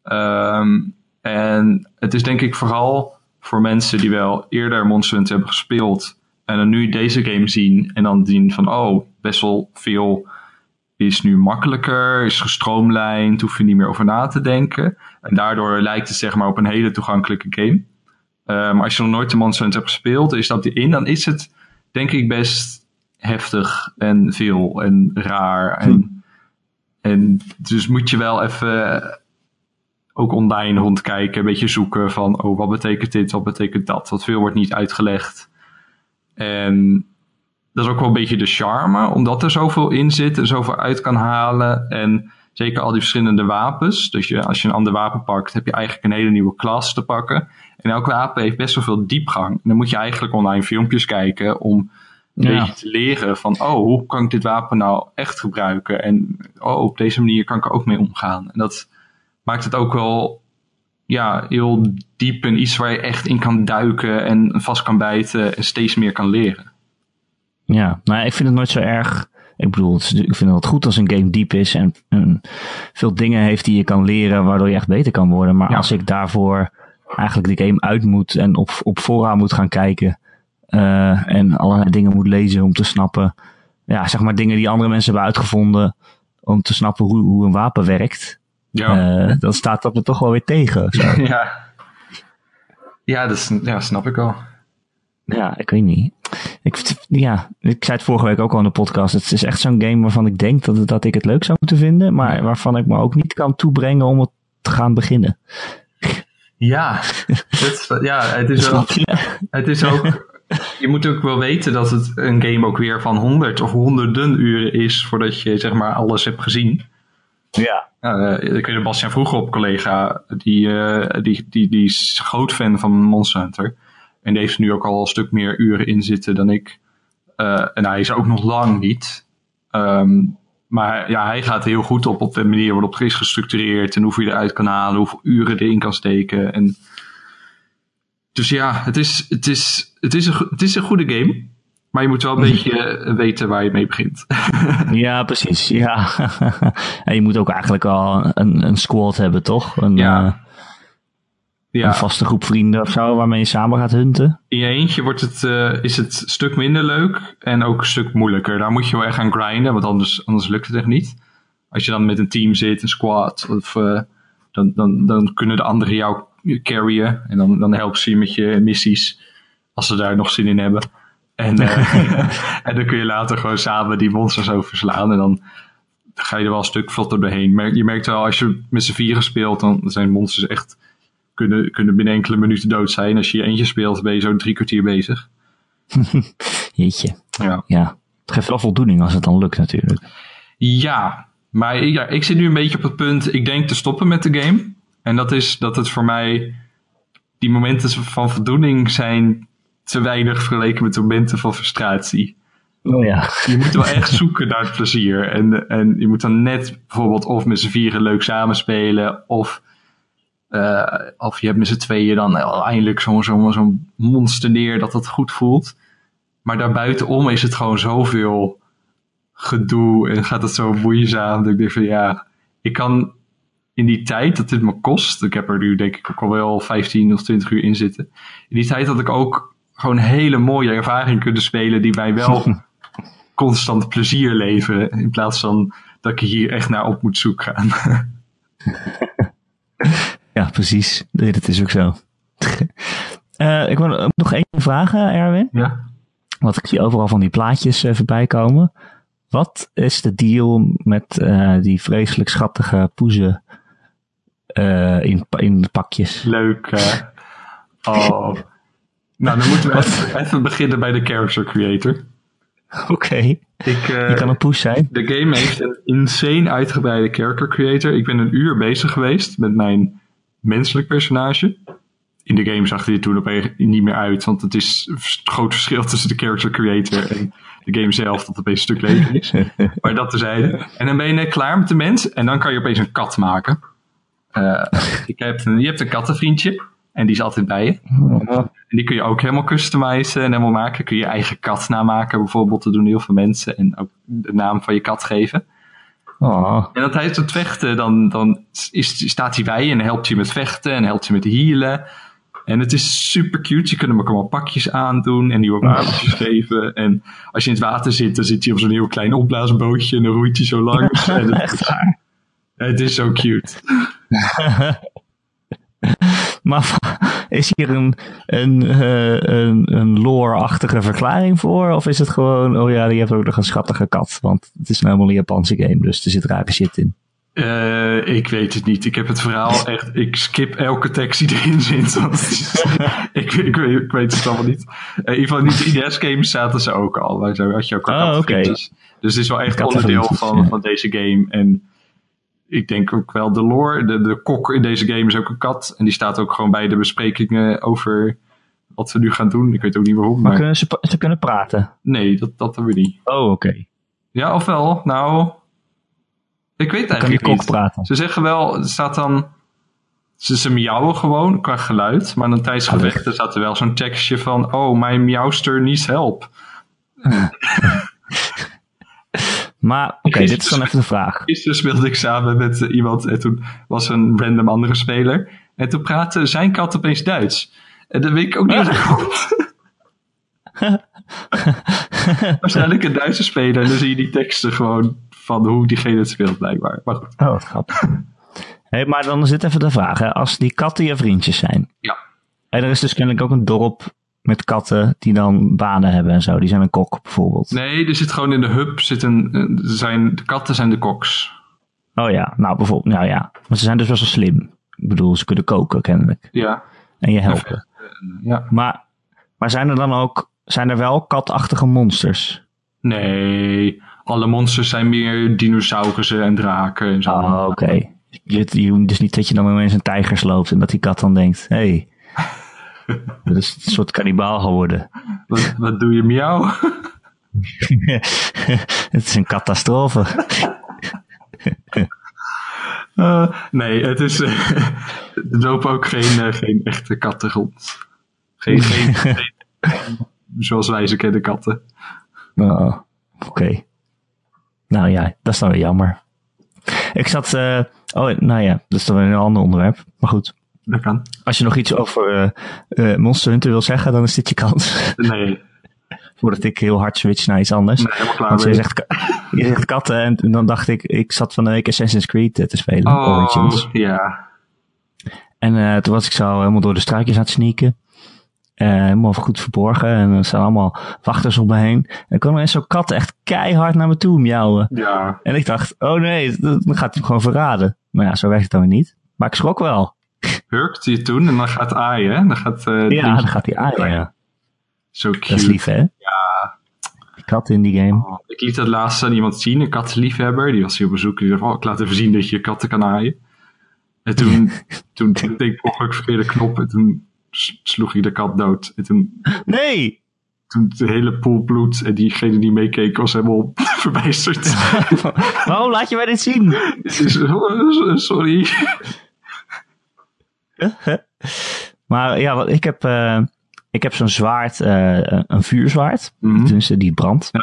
Um, en het is denk ik vooral voor mensen die wel eerder Monster Hunter hebben gespeeld. En dan nu deze game zien en dan zien van oh, best wel veel is nu makkelijker, is gestroomlijnd, hoef je niet meer over na te denken. En daardoor lijkt het zeg maar op een hele toegankelijke game. Maar als je nog nooit de Monster Hunter hebt gespeeld je stapt erin, dan is het denk ik best heftig en veel en raar. En, hm. en dus moet je wel even ook online rondkijken, een beetje zoeken van oh, wat betekent dit, wat betekent dat. Want veel wordt niet uitgelegd. En dat is ook wel een beetje de charme, omdat er zoveel in zit en zoveel uit kan halen. En zeker al die verschillende wapens. Dus je, als je een ander wapen pakt, heb je eigenlijk een hele nieuwe klas te pakken. En elk wapen heeft best wel veel diepgang. En dan moet je eigenlijk online filmpjes kijken om een ja. beetje te leren van, oh, hoe kan ik dit wapen nou echt gebruiken? En oh, op deze manier kan ik er ook mee omgaan. En dat maakt het ook wel ja, heel diep en iets waar je echt in kan duiken en vast kan bijten en steeds meer kan leren. Ja, nou, ik vind het nooit zo erg. Ik bedoel, ik vind het goed als een game diep is en, en, veel dingen heeft die je kan leren waardoor je echt beter kan worden. Maar ja. als ik daarvoor eigenlijk de game uit moet en op, op fora moet gaan kijken uh, en allerlei dingen moet lezen om te snappen, ja, zeg maar dingen die andere mensen hebben uitgevonden om te snappen hoe, hoe een wapen werkt, ja. uh, dan staat dat me toch wel weer tegen. Zo. ja. Ja, dat ja, snap ik wel. Ja, ik weet niet. Ik, ja, ik zei het vorige week ook al in de podcast. Het is echt zo'n game waarvan ik denk dat, dat ik het leuk zou moeten vinden. Maar waarvan ik me ook niet kan toebrengen om het te gaan beginnen. Ja, het, ja het, is ook, het is ook. Je moet ook wel weten dat het een game ook weer van honderd of honderden uren is voordat je zeg maar alles hebt gezien. Ja. Uh, ik weet dat Bastiaan vroeger op collega, die, uh, die, die, die is groot fan van Monster Hunter. En die heeft nu ook al een stuk meer uren in zitten dan ik. Uh, en hij is ook nog lang niet. Um, maar ja, hij gaat heel goed op, op de manier waarop het is gestructureerd. En hoeveel je eruit kan halen, hoeveel uren erin kan steken. En dus ja, het is, het, is, het, is een, het is een goede game. Maar je moet wel een beetje weten waar je mee begint. ja, precies. Ja. en je moet ook eigenlijk al een, een squad hebben, toch? Een, ja. Ja. Een vaste groep vrienden of zo waarmee je samen gaat hunten. In je eentje wordt het, uh, is het een stuk minder leuk en ook een stuk moeilijker. Daar moet je wel echt gaan grinden, want anders, anders lukt het echt niet. Als je dan met een team zit, een squad, of, uh, dan, dan, dan kunnen de anderen jou carryen. En dan, dan helpen ze je met je missies, als ze daar nog zin in hebben. En, uh, en dan kun je later gewoon samen die monsters overslaan. En dan ga je er wel een stuk vlotter doorheen. Maar je merkt wel, als je met z'n vieren speelt, dan zijn monsters echt kunnen, kunnen binnen enkele minuten dood zijn. Als je je eentje speelt, ben je zo drie kwartier bezig. Jeetje. Ja. ja. Het geeft wel voldoening als het dan lukt natuurlijk. Ja, maar ik, ja, ik zit nu een beetje op het punt, ik denk te stoppen met de game. En dat is dat het voor mij, die momenten van voldoening zijn te weinig vergeleken met momenten van frustratie. Oh ja. Je moet wel echt zoeken naar het plezier. En, en je moet dan net bijvoorbeeld of met z'n vieren leuk samenspelen, of uh, of je hebt met z'n tweeën dan eindelijk zo'n zo, zo monster neer dat het goed voelt. Maar daarbuitenom is het gewoon zoveel gedoe en gaat het zo moeizaam. Dat ik denk van ja, ik kan in die tijd dat dit me kost. Ik heb er nu denk ik ook al wel 15 of 20 uur in zitten. In die tijd had ik ook gewoon hele mooie ervaringen kunnen spelen die mij wel constant plezier leveren. In plaats van dat ik hier echt naar op moet zoeken gaan. Ja, precies. Nee, dat is ook zo. uh, ik wil nog één vragen, Erwin. Ja. Want ik zie overal van die plaatjes uh, voorbij komen. Wat is de deal met uh, die vreselijk schattige poezen in, in de pakjes? Leuk, hè? Oh. nou, dan moeten we even, even, beginnen bij de character creator. Oké. Okay. Je kan een poes zijn. De game heeft een insane uitgebreide character creator. Ik ben een uur bezig geweest met mijn menselijk personage. In de game zag hij er toen opeens niet meer uit, want het is een groot verschil tussen de character creator en de game zelf, dat opeens een stuk leuker is. maar dat terzijde. En dan ben je net klaar met de mens en dan kan je opeens een kat maken. Uh, ik heb een, je hebt een kattenvriendje en die is altijd bij je. En die kun je ook helemaal customizen en helemaal maken. Kun je je eigen kat namaken bijvoorbeeld. Dat doen heel veel mensen. En ook de naam van je kat geven. Oh. En dat tijdens het vechten, dan, dan is, staat hij bij en helpt je met vechten en helpt je met healen. En het is super cute. Je kunt hem ook allemaal pakjes aandoen en nieuwe wapentjes geven. En als je in het water zit, dan zit hij op zo'n heel klein opblaasbootje en dan roeit hij zo langs. Echt waar? Het is zo cute. maar is hier een, een, uh, een, een lore-achtige verklaring voor? Of is het gewoon, oh ja, je hebt ook nog een schattige kat? Want het is nou helemaal een Japanse game, dus er zit rare shit in. Uh, ik weet het niet. Ik heb het verhaal echt. Ik skip elke tekst die erin zit. ik, ik, weet, ik, weet het allemaal niet. Uh, in ieder geval niet de IDS-games zaten ze ook al. Had je ook al oh, okay. Dus het is wel echt onderdeel van, ja. van deze game. En ik denk ook wel de lore. De, de kok in deze game is ook een kat. En die staat ook gewoon bij de besprekingen over wat we nu gaan doen. Ik weet ook niet waarom. Maar, maar... kunnen ze, ze kunnen praten? Nee, dat, dat hebben we niet. Oh, oké. Okay. Ja, ofwel. Nou, ik weet eigenlijk kan die kok niet. praten? Ze zeggen wel, er staat dan... Ze, ze miauwen gewoon qua geluid. Maar dan tijdens gevechten staat er wel zo'n tekstje van... Oh, mijn miauwster needs help. Maar oké, okay, dit is dan even de vraag. Gisteren speelde ik samen met uh, iemand en toen was een random andere speler. En toen praatte zijn kat opeens Duits. En dat weet ik ook niet. Waarschijnlijk een Duitse speler en dan zie je die teksten gewoon van hoe diegene het speelt blijkbaar. Maar goed. Oh, wat grappig. hey, maar dan zit even de vraag, hè. als die katten je vriendjes zijn. Ja. En er is dus kennelijk ook een dorp met katten die dan banen hebben en zo. Die zijn een kok bijvoorbeeld. Nee, er zit gewoon in de hub zit een, er zijn, de katten zijn de koks. Oh ja, nou bijvoorbeeld, nou ja. Maar ze zijn dus wel slim. Ik bedoel, ze kunnen koken kennelijk. Ja. En je helpen. ja. Maar, maar zijn er dan ook, zijn er wel katachtige monsters? Nee, alle monsters zijn meer dinosaurussen en draken en zo. Oh, oké. Je, je, dus niet dat je dan ineens een tijger sloopt en dat die kat dan denkt, hé, hey, dat is een soort kannibaal geworden. Wat, wat doe je miauw? het is een catastrofe. Uh, nee, het is. Uh, er lopen ook geen, uh, geen echte katten rond. Geen, geen, geen, zoals wij ze kennen katten. Oh, oké. Okay. Nou ja, dat is dan weer jammer. Ik zat. oh, nou ja, dat is dan weer een ander onderwerp. Maar goed. Dat kan. Als je nog iets over Monster Hunter wil zeggen, dan is dit je kans. Nee. Voordat ik heel hard switch naar iets anders. Nee, helemaal klaar. Want je zegt, je zegt katten en dan dacht ik, ik zat van de week Assassin's Creed te spelen. Oh, Origins. ja. En uh, toen was ik zo helemaal door de struikjes aan het sneaken. Uh, helemaal goed verborgen. En er staan allemaal wachters om me heen. En er kwam ineens zo'n kat echt keihard naar me toe miauwen. Ja. En ik dacht, oh nee, dan gaat hij hem gewoon verraden. Maar ja, zo werkt het dan weer niet. Maar ik schrok wel. Hurkt hij toen en dan gaat aaien, hè? Dan gaat, uh, ja, dan gaat hij aaien, ja. Zo cute. Dat is lief, hè? Ja. Die kat in die game. Oh, ik liet dat laatst aan iemand zien, een kattenliefhebber. Die was hier op bezoek. Die zei, oh, ik laat even zien dat je katten kan aaien. En toen, toen deed ik ongelukkig verkeerde knop en toen sloeg hij de kat dood. En toen, nee! Toen de hele pool bloed en diegene die meekeek was helemaal verbijsterd. Waarom laat je mij dit zien? Sorry. maar ja, wat ik heb... Uh, ik heb zo'n zwaard, uh, een vuurzwaard. Mm -hmm. Die brandt. Oh,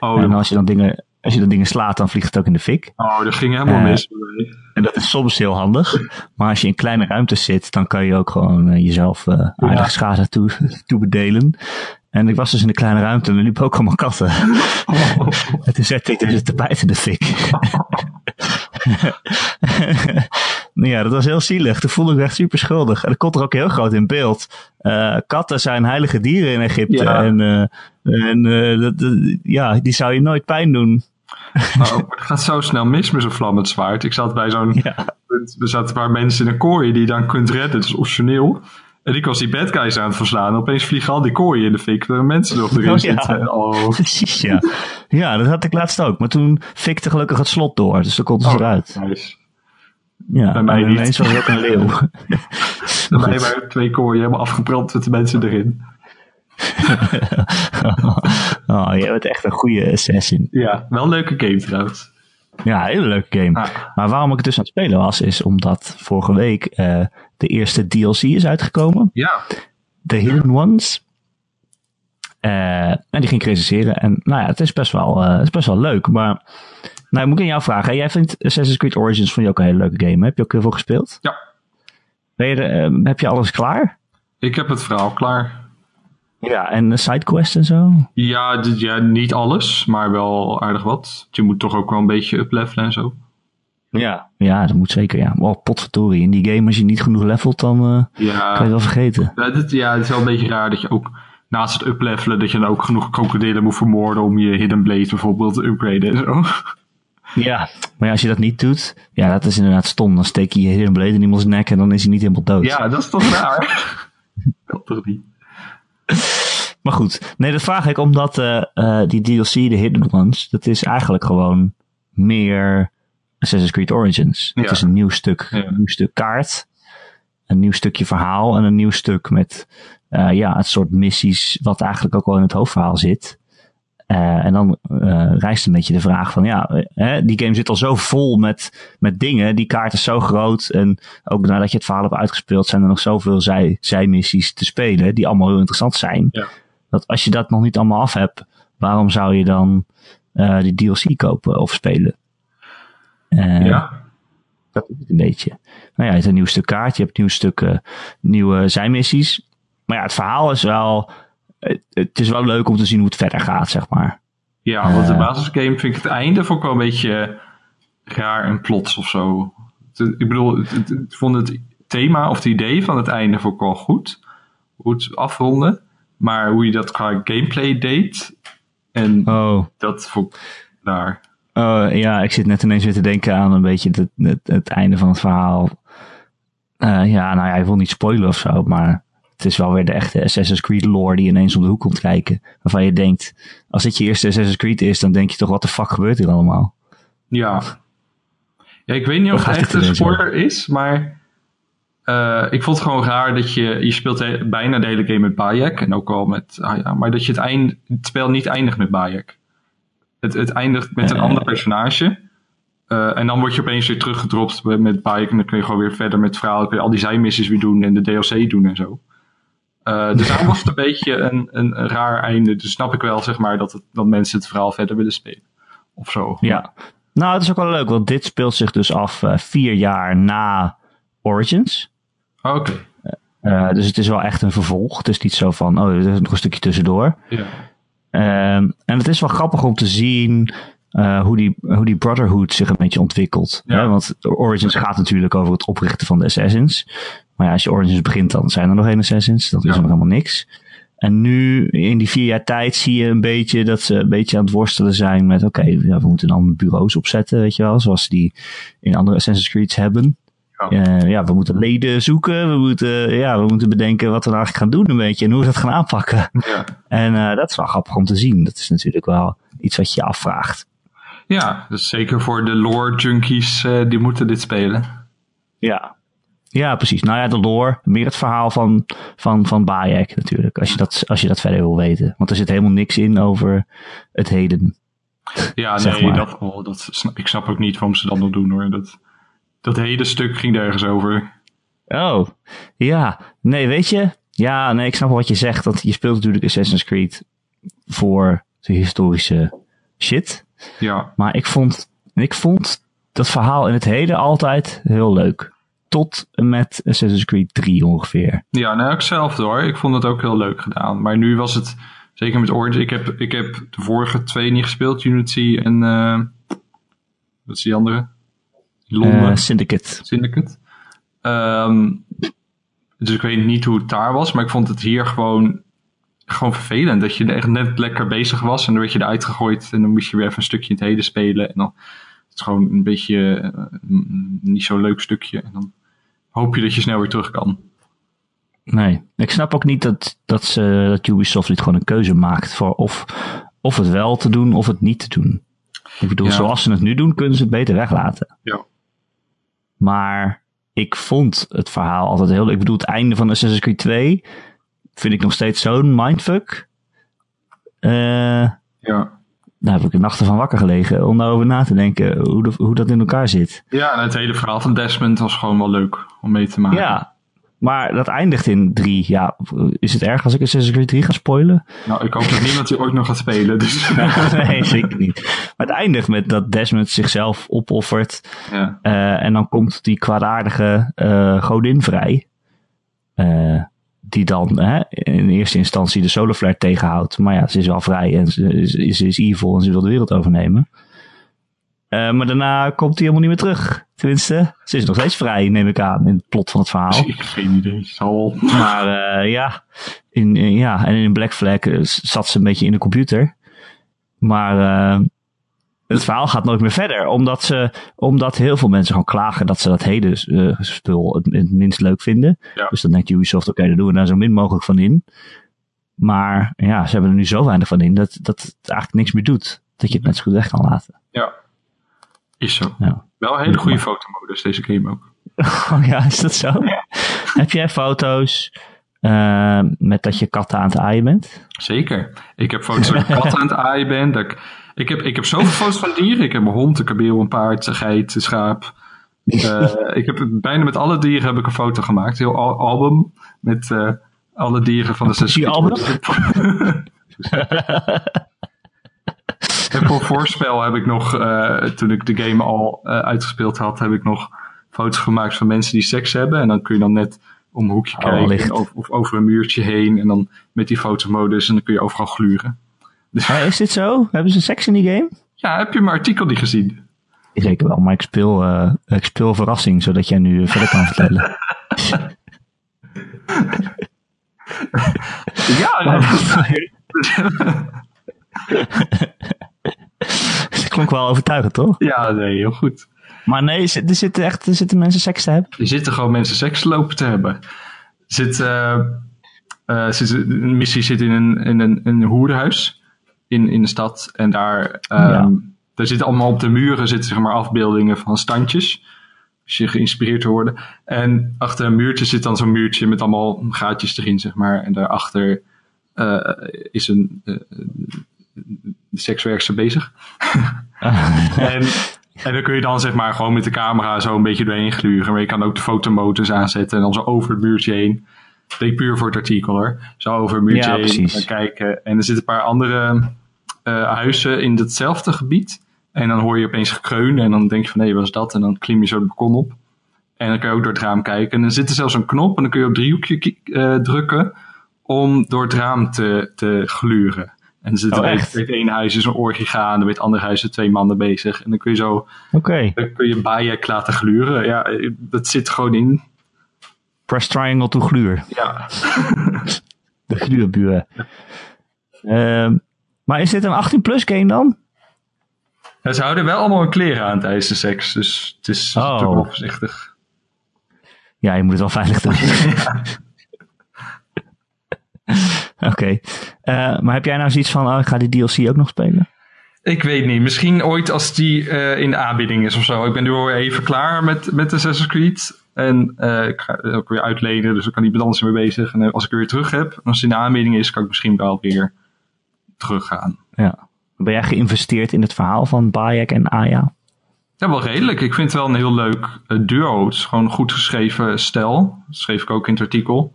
ja. oh, en als je, dan dingen, als je dan dingen slaat, dan vliegt het ook in de fik. Oh, dat ging helemaal uh, mis. En dat is soms heel handig. Maar als je in kleine ruimtes zit, dan kan je ook gewoon uh, jezelf aardige ja. schade toe, toebedelen. En ik was dus in de kleine ruimte en er liepen ook allemaal katten. Oh. en toen zette ik dus het tapijt in de fik. ja, dat was heel zielig. Toen voelde ik me echt super schuldig. En dat komt er ook heel groot in beeld. Uh, katten zijn heilige dieren in Egypte. Ja. En, uh, en dat, dat, ja, die zou je nooit pijn doen. Oh, het gaat zo snel mis met zo'n vlammend zwaard. Ik zat bij zo'n... Ja. Er zaten een paar mensen in een kooi die je dan kunt redden. Dat is optioneel. En ik was die bad guys aan het verslaan. Opeens vliegen al die kooien in de fik. Waar mensen nog erin Oh, ja. zitten. Oh. Precies, ja. Ja, dat had ik laatst ook. Maar toen fikte gelukkig het slot door. Dus dan konden ze Oh, eruit. nice. Ja, bij mij en ineens was er ook een leeuw. Ben je maar twee kooien helemaal afgebrand met de mensen erin. oh, jij bent echt een goede assassin. Ja, wel een leuke game trouwens. Ja, een hele leuke game. Ah. Maar waarom ik het dus aan het spelen was, is omdat vorige week eh, de eerste DLC is uitgekomen. Ja. The Hidden Ones. Eh, en die ging ik recenseren. En nou ja, het is best wel, eh, het is best wel leuk. Maar nou, moet ik aan jou vragen. hè? Jij vindt Assassin's Creed Origins vond je ook een hele leuke game. hè? Heb je ook heel veel gespeeld? Ja. Ben je eh, heb je alles klaar? Ik heb het verhaal klaar. Ja, en de sidequest en zo? Ja, ja, niet alles, maar wel aardig wat. Je moet toch ook wel een beetje uplevelen en zo. Ja. Ja, dat moet zeker, ja. Oh, potverdorie. In die game, als je niet genoeg levelt, dan eh, Ja, kan je wel vergeten. ja, het is wel een beetje raar dat je ook naast het uplevelen, dat je dan ook genoeg krokodillen moet vermoorden om je Hidden Blade bijvoorbeeld te upgraden en zo. Ja, maar ja, als je dat niet doet, ja, dat is inderdaad stom. Dan steek je je Hidden Blade in iemands nek en dan is hij niet helemaal dood. Ja, dat is toch raar? kan toch niet? Maar goed, nee, dat vraag ik omdat eh, eh, die DLC, de Hidden Ones, dat is eigenlijk gewoon meer Assassin's Creed Origins. Ja. Het is een nieuw stuk, Ja. een nieuw stuk kaart, een nieuw stukje verhaal en een nieuw stuk met eh, ja, het soort missies wat eigenlijk ook wel in het hoofdverhaal zit. Eh, en dan eh, rijst een beetje de vraag van ja, hè, die game zit al zo vol met, met dingen. Die kaart is zo groot. En ook nadat je het verhaal hebt uitgespeeld, zijn er nog zoveel zij, zijmissies te spelen. Die allemaal heel interessant zijn. Ja. Dat als je dat nog niet allemaal af hebt, waarom zou je dan eh, die DLC kopen of spelen? Eh, Ja, Dat is het een beetje. Nou ja, je hebt een nieuw stuk kaart, je hebt nieuw stuk eh, nieuwe zijmissies. Maar ja, het verhaal is wel. Het, het is wel leuk om te zien hoe het verder gaat, zeg maar. ja want de Eh. basisgame vind ik het einde ik wel een beetje raar en plots of zo. Ik bedoel, ik vond het thema of het idee van het einde vond ik wel goed. Hoe het afronden. Maar hoe je dat qua gameplay deed. En Oh. dat vond ik daar. Oh, ja, ik zit net ineens weer te denken aan een beetje het, het, het einde van het verhaal. Eh, ja, nou ja, ik wil niet spoilen of zo, maar het is wel weer de echte Assassin's Creed lore die ineens om de hoek komt kijken. Waarvan je denkt, als dit je eerste Assassin's Creed is, dan denk je toch, wat de fuck gebeurt hier allemaal? Ja. Ja, ik weet niet of het echt een spoiler is, maar eh, ik vond het gewoon raar dat je, je speelt he- bijna de hele game met Bayek en ook al met, ah ja, maar dat je het, eind, het spel niet eindigt met Bayek. Het, het eindigt met een ander personage. Eh, en dan word je opeens weer teruggedropt met- Bayek en dan kun je gewoon weer verder met het verhaal, kun je al die zijmissies weer doen en de DLC doen en zo. Eh, dus daarom was het een beetje een, een, een raar einde. Dus snap ik wel, zeg maar, dat, het, dat mensen het verhaal verder willen spelen. Of zo. Ja. Nou, het is ook wel leuk, want dit speelt zich dus af eh, vier jaar na Origins. Oké. Eh, dus het is wel echt een vervolg. Het is niet zo van, oh, er is nog een stukje tussendoor. Ja. Ehm, en het is wel grappig om te zien eh, hoe, die, hoe die Brotherhood zich een beetje ontwikkelt. Ja. Hè? Want Origins gaat natuurlijk over het oprichten van de Assassins. Maar ja, als je Origins begint, dan zijn er nog geen Assassins. Dan is Ja. nog helemaal niks. En nu, in die vier jaar tijd, zie je een beetje dat ze een beetje aan het worstelen zijn met, oké, ja, we moeten dan bureaus opzetten, weet je wel, zoals die in andere Assassin's Creed's hebben. Ja. Eh, ja, we moeten leden zoeken, we moeten, ja, we moeten bedenken wat we nou eigenlijk gaan doen een beetje en hoe we dat gaan aanpakken. Ja. En eh, dat is wel grappig om te zien. Dat is natuurlijk wel iets wat je je afvraagt. Ja, dus zeker voor de lore junkies, eh, die moeten dit spelen. Ja. Ja, precies. Nou ja, de lore. Meer het verhaal van, van, van Bayek natuurlijk. Als je, dat, als je dat verder wil weten. Want er zit helemaal niks in over het heden. Ja, nee, maar. dat, oh, dat ik snap ook niet waarom ze dat nog doen hoor. Dat, dat hele stuk ging ergens over. Oh, ja. Nee, weet je? Ja, nee, ik snap wat je zegt. Dat je speelt natuurlijk Assassin's Creed voor de historische shit. Ja, Maar ik vond, ik vond dat verhaal in het heden altijd heel leuk. Tot en met Assassin's Creed 3 ongeveer. ja nou, ik zelf hoor. Ik vond het ook heel leuk gedaan. Maar nu was het, zeker met Orange, ik heb, ik heb de vorige twee niet gespeeld. Unity en, eh wat is die andere? Londen. Eh, Syndicate. Syndicate. Ehm, dus ik weet niet hoe het daar was, maar ik vond het hier gewoon, gewoon vervelend. Dat je echt net lekker bezig was en dan werd je eruit gegooid en dan moest je weer even een stukje in het heden spelen. En dan is het gewoon een beetje eh, niet zo'n leuk stukje. En dan hoop je dat je snel weer terug kan. Nee, ik snap ook niet dat, dat, ze, dat Ubisoft niet gewoon een keuze maakt voor of, of het wel te doen of het niet te doen. Ik bedoel, Ja. zoals ze het nu doen, kunnen ze het beter weglaten. Ja. Maar ik vond het verhaal altijd heel leuk. Ik bedoel, het einde van Assassin's Creed 2 vind ik nog steeds zo'n mindfuck. Eh, Ja. daar heb ik de nachten van wakker gelegen om daarover na te denken hoe, de- hoe dat in elkaar zit. Ja, en het hele verhaal van Desmond was gewoon wel leuk om mee te maken. Ja, maar dat eindigt in 3. Ja, is het erg als ik Assassin's Creed 3 ga spoilen? Nou, ik hoop dat niemand die ooit nog gaat spelen. Dus. nee, zeker niet. Maar het eindigt met dat Desmond zichzelf opoffert. ja. eh, en dan komt die kwaadaardige eh, godin vrij. Eh, die dan hè, in eerste instantie de Solarflare tegenhoudt. Maar ja, ze is wel vrij en ze is, ze is evil en ze wil de wereld overnemen. Eh, maar daarna komt hij helemaal niet meer terug. Tenminste, ze is nog steeds vrij, neem ik aan, in het plot van het verhaal. Ik geen idee. Zal. Maar eh, ja, in, in- ja, en in Black Flag eh, zat ze een beetje in de computer. Maar het verhaal gaat nooit meer verder. Omdat, ze, omdat heel veel mensen gewoon klagen dat ze dat heden eh, spul het, het minst leuk vinden. Ja. Dus dan denkt Ubisoft, oké, dan doen we daar zo min mogelijk van in. Maar ja, ze hebben er nu zo weinig van in dat, dat het eigenlijk niks meer doet. Dat je het net zo goed weg kan laten. Ja. Is zo. Ja. Wel een hele goede fotomodus, deze game ook. Oh ja, is dat zo? Heb jij foto's eh, met dat je katten aan het aaien bent? Zeker. Ik heb foto's dat ik een kat aan het aaien ben. Dat ik, ik, heb, ik heb zoveel foto's van dieren. Ik heb een hond, een kabeel, een paard, een geit, een schaap. Eh, ik heb bijna met alle dieren heb ik een foto gemaakt. Een heel al- album met eh, alle dieren van de zes. Poesiealbum? En voor voorspel heb ik nog, eh, toen ik de game al eh, uitgespeeld had, heb ik nog foto's gemaakt van mensen die seks hebben. En dan kun je dan net om een hoekje Oh, kijken of, of over een muurtje heen. En dan met die fotomodus en dan kun je overal gluren. Maar is dit zo? Hebben ze seks in die game? Ja, heb je mijn artikel niet gezien? Zeker wel, maar ik speel, eh, ik speel verrassing, zodat jij nu verder kan vertellen. ja, Dat klonk wel overtuigend, toch? ja, nee, heel goed. Maar nee, er zitten echt er zitten mensen seks te hebben. Er zitten gewoon mensen seks lopen te hebben. Er Zit, eh, eh, zit, een missie zit in een, in een, in een hoerhuis in, in de stad. En daar, ehm, Ja. daar zitten allemaal op de muren zitten, zeg maar, afbeeldingen van standjes. Als je geïnspireerd te worden. En achter een muurtje zit dan zo'n muurtje met allemaal gaatjes erin, zeg maar. En daarachter eh is een sekswerkster bezig. En, en dan kun je dan zeg maar gewoon met de camera zo een beetje doorheen gluren. Maar je kan ook de fotomotors aanzetten en dan zo over het muurtje heen. Ik puur voor het artikel hoor. Zo over het muurtje Ja, heen en kijken. En er zitten een paar andere eh, huizen in hetzelfde gebied. En dan hoor je opeens gekreun en dan denk je van hé, wat is dat? En dan klim je zo het balkon op. En dan kun je ook door het raam kijken. En dan zit er zelfs een knop en dan kun je op driehoekje eh, drukken om door het raam te, te gluren. En er zit Oh, echt? het ene huis is een orgie gaande, het andere huis twee mannen bezig. En dan kun je zo Oké. dan kun je Bayek laten gluren. Ja, dat zit gewoon in. Press triangle to gluur. Ja, De gluurbuur. Ehm, maar is dit een 18-plus game dan? Ja, ze houden wel allemaal hun kleren aan tijdens de seks. Dus het is Oh. natuurlijk wel voorzichtig. Ja, je moet het wel veilig doen. Oké. Eh, maar heb jij nou zoiets van, oh, ik ga die DLC ook nog spelen? Ik weet niet. Misschien ooit als die eh, in de aanbieding is of zo. Ik ben nu alweer even klaar met, met Assassin's Creed. En eh, ik ga ook weer uitlenen. Dus ik kan niet met anders mee bezig. En als ik er weer terug heb, als het in de aanbieding is, kan ik misschien wel weer teruggaan. Ja. Ben jij geïnvesteerd in het verhaal van Bayek en Aya? Ja, wel redelijk. Ik vind het wel een heel leuk duo. Het is gewoon een goed geschreven stijl. Dat schreef ik ook in het artikel.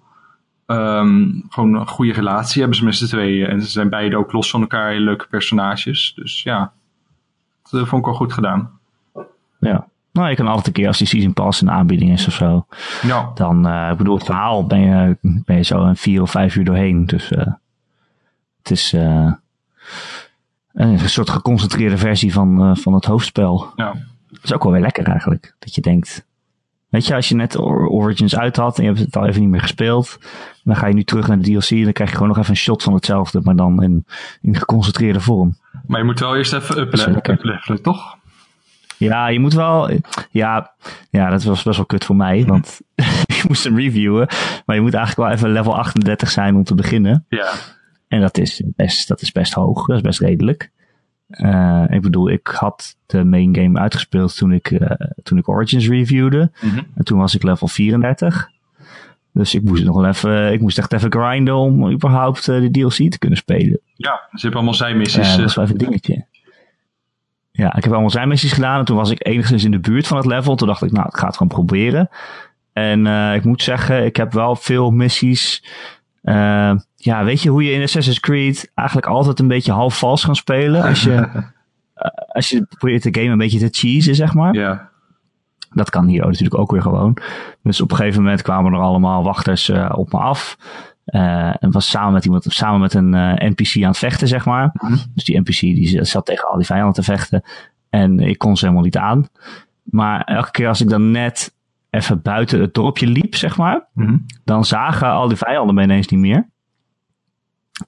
Ehm, gewoon een goede relatie hebben ze met z'n tweeën. En ze zijn beide ook los van elkaar hele leuke personages. Dus ja, dat eh, vond ik wel goed gedaan. Ja. Nou, je kan altijd een keer als die Season Pass in de aanbieding is of zo. Ja, Dan, eh, ik bedoel, het verhaal ben je, ben je zo een vier of vijf uur doorheen. Dus eh, het is een soort geconcentreerde versie van, van het hoofdspel. ja. Dat is ook wel weer lekker eigenlijk. Dat je denkt, weet je, als je net Or- Origins uit had en je hebt het al even niet meer gespeeld. Dan ga je nu terug naar de DLC en dan krijg je gewoon nog even een shot van hetzelfde. Maar dan in, in geconcentreerde vorm. Maar je moet wel eerst even uplevelen, toch? Ja, je moet wel. Ja, ja, dat was best wel kut voor mij. Want je moest hem reviewen. Maar je moet eigenlijk wel even level 38 zijn om te beginnen. Ja. En dat is best, dat is best hoog. Dat is best redelijk. Eh, ik bedoel, ik had de main game uitgespeeld toen ik, eh, toen ik Origins reviewde. Mhm. En toen was ik level 34. Dus ik moest nog wel even, ik moest echt even grinden om überhaupt eh, de DLC te kunnen spelen. Ja, ze hebben allemaal Ja, zijmissies. dat was wel even een dingetje. Ja, ik heb allemaal zijn missies gedaan en toen was ik enigszins in de buurt van het level. Toen dacht ik, nou, ik ga het gewoon proberen. En eh, ik moet zeggen, ik heb wel veel missies. eh, ja, weet je hoe je in Assassin's Creed eigenlijk altijd een beetje half vals kan spelen? Als je, eh, als je probeert de game een beetje te cheesen, zeg maar. ja. Dat kan hier natuurlijk ook weer gewoon. Dus op een gegeven moment kwamen er allemaal wachters eh, op me af. Eh, en was samen met iemand, samen met een NPC aan het vechten, zeg maar. Dus die NPC die zat tegen al die vijanden te vechten. En ik kon ze helemaal niet aan. Maar elke keer als ik dan net even buiten het dorpje liep, zeg maar. Mhm. Dan zagen al die vijanden me ineens niet meer.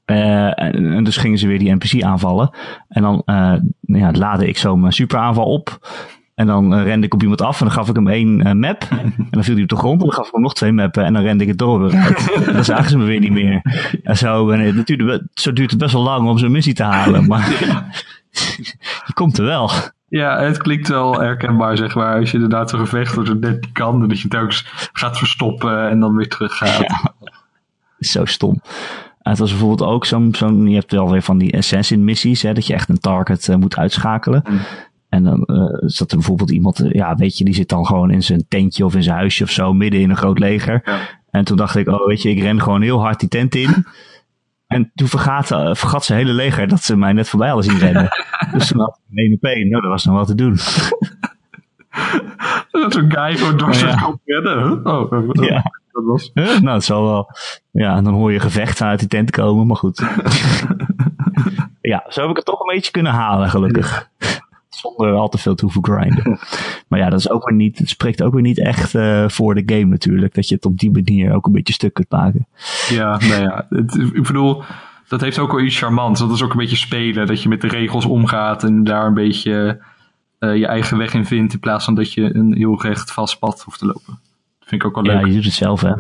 Eh, en, en dus gingen ze weer die NPC aanvallen. En dan eh, ja, laadde ik zo mijn superaanval op. En dan eh, rende ik op iemand af en dan gaf ik hem één eh, map. En dan viel hij op de grond en dan gaf ik hem nog twee mappen. En dan rende ik het door uit. En dan zagen ze me weer niet meer. En zo, en het duurde, be- zo duurt het best wel lang om zo'n missie te halen. Maar je komt er wel. ja, het klinkt wel herkenbaar, zeg maar. Als je inderdaad zo'n gevecht wordt, net niet kan. En dat je het ook gaat verstoppen en dan weer terug gaat. zo stom. Het was bijvoorbeeld ook zo'n, zo'n je hebt wel weer van die assassin missies, hè, dat je echt een target eh, moet uitschakelen. Mm. En dan eh, zat er bijvoorbeeld iemand, eh, ja, weet je, die zit dan gewoon in zijn tentje of in zijn huisje of zo, midden in een groot leger. Ja. En toen dacht ik, oh, weet je, ik ren gewoon heel hard die tent in. En toen vergat, eh, vergat zijn hele leger dat ze mij net voorbij hadden zien rennen. dus toen had ik een 1 op 1. Nou, dat was nog wat te doen. Dat zo'n guy gewoon door Oh, zijn ja. kop rennen. huh? Oh, oh, Ja. Dat was... Nou, het zal wel. Ja, en dan hoor je gevechten uit die tent komen, maar goed. ja, zo heb ik het toch een beetje kunnen halen, gelukkig. zonder al te veel te hoeven grinden. maar ja, dat is ook weer niet, het spreekt ook weer niet echt uh, voor de game natuurlijk. Dat je het op die manier ook een beetje stuk kunt maken. Ja, nou ja, het, ik bedoel, dat heeft ook wel iets charmants. Dat is ook een beetje spelen, dat je met de regels omgaat en daar een beetje uh, je eigen weg in vindt. In plaats van dat je een heel recht vast pad hoeft te lopen. Vind ik ook wel leuk. Ja, je doet het zelf hè.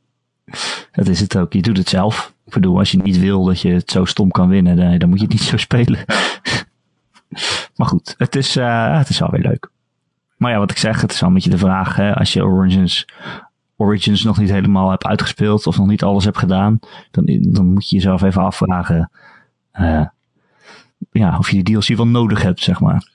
dat is het ook. Je doet het zelf. Ik bedoel, als je niet wil dat je het zo stom kan winnen, dan, dan moet je het niet zo spelen. maar goed, het is, uh, het is wel weer leuk. Maar ja, wat ik zeg, het is wel een beetje de vraag, hè, als je Origins, Origins nog niet helemaal hebt uitgespeeld of nog niet alles hebt gedaan, dan, dan moet je jezelf even afvragen uh, ja, of je de DLC wel nodig hebt, zeg maar.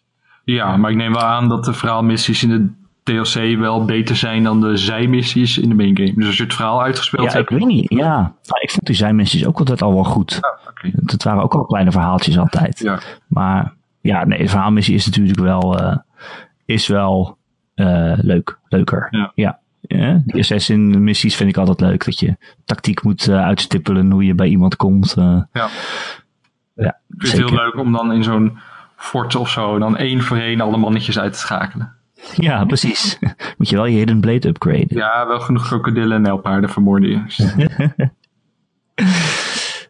Ja, maar ik neem wel aan dat de verhaalmissies in de DLC wel beter zijn dan de zijmissies in de main game. Dus als je het verhaal uitgespeeld ja, hebt. ik weet niet. Ja, nou, ik vond die zijmissies ook altijd al wel goed. Okay. Het waren ook al kleine verhaaltjes altijd. Ja. Maar ja, nee, de verhaalmissie is natuurlijk wel, uh, is wel uh, leuk. Leuker. Ja. ja. Ja, die assassin missies vind ik altijd leuk. Dat je tactiek moet uh, uitstippelen hoe je bij iemand komt. Ja. ja. Ik vind het heel leuk om dan in zo'n fort of zo dan één voor één alle mannetjes uit te schakelen. Ja, precies. Moet je wel je hidden blade upgraden. Ja, wel genoeg krokodillen en nijlpaarden vermoorden je.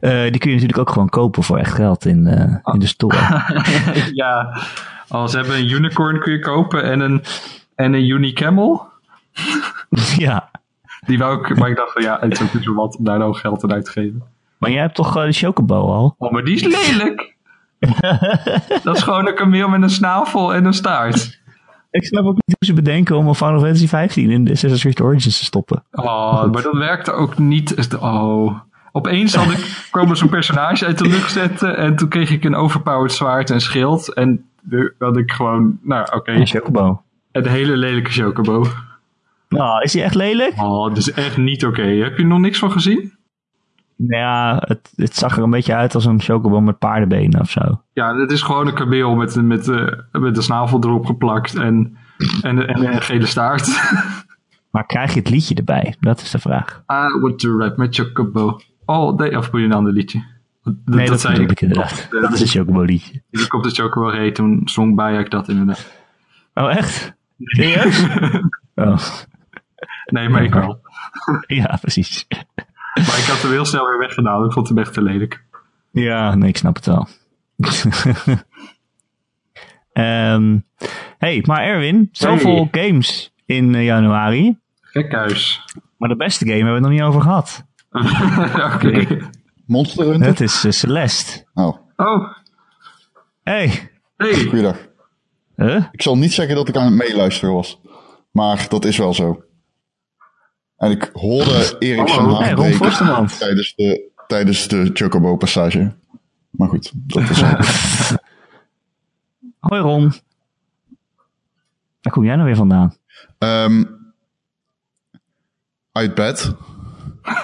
uh, die kun je natuurlijk ook gewoon kopen voor echt geld in, uh, oh. in de store. ja, als ze hebben een unicorn kun je kopen en een, en een unicamel. ja. Die wou ik, maar ik dacht van ja, het is ook niet zo wat om daar nou geld aan uit te geven. Maar jij hebt toch uh, de chocobo al? Oh, maar die is lelijk. dat is gewoon een kameel met een snavel en een staart. Ik snap ook niet hoe ze bedenken om een Final Fantasy 15 in de Assassin's Creed Origins te stoppen. Oh, maar dat werkte ook niet. Oh. Opeens had ik, kwam zo'n personage uit de lucht zetten en toen kreeg ik een overpowered zwaard en schild. En had ik gewoon, nou oké. Okay. Een chocobo. Een hele lelijke chocobo. Nou, is die echt lelijk? Oh, dat is echt niet oké. Okay. Heb je er nog niks van gezien? Nou ja, het, het zag er een beetje uit als een chocobo met paardenbenen of zo. Ja, het is gewoon een kameel met, met, uh, met de snavel erop geplakt en, en, en een gele staart. Maar krijg je het liedje erbij? Dat is de vraag. I want to rap met chocobo. All day. Of moet je een ander liedje? Dat, nee, dat, dat zei ik inderdaad. Dat, dat is een chocobo liedje. Ik op de chocobo reed, toen zong Bayek dat inderdaad. Oh, echt? Serieus? oh. Nee, maar ik wel. ja, precies. Maar ik had hem heel snel weer weggedaan. Ik vond hem echt te lelijk. Ja, nee, ik snap het wel. um, hey, maar Erwin, zoveel hey. games in uh, januari. Gekhuis. Maar de beste game hebben we het nog niet over gehad. Oké. Okay. Monster Hunter? Het is uh, Celeste. Oh. Oh. Hey. Hey. Goeiedag. Huh? Ik zal niet zeggen dat ik aan het meeluisteren was. Maar dat is wel zo. En ik hoorde Erik zijn oh, hey, tijdens de, tijdens de Chocobo passage. Maar goed, dat is wel. Hoi Ron. Waar kom jij nou weer vandaan? Um, uit bed.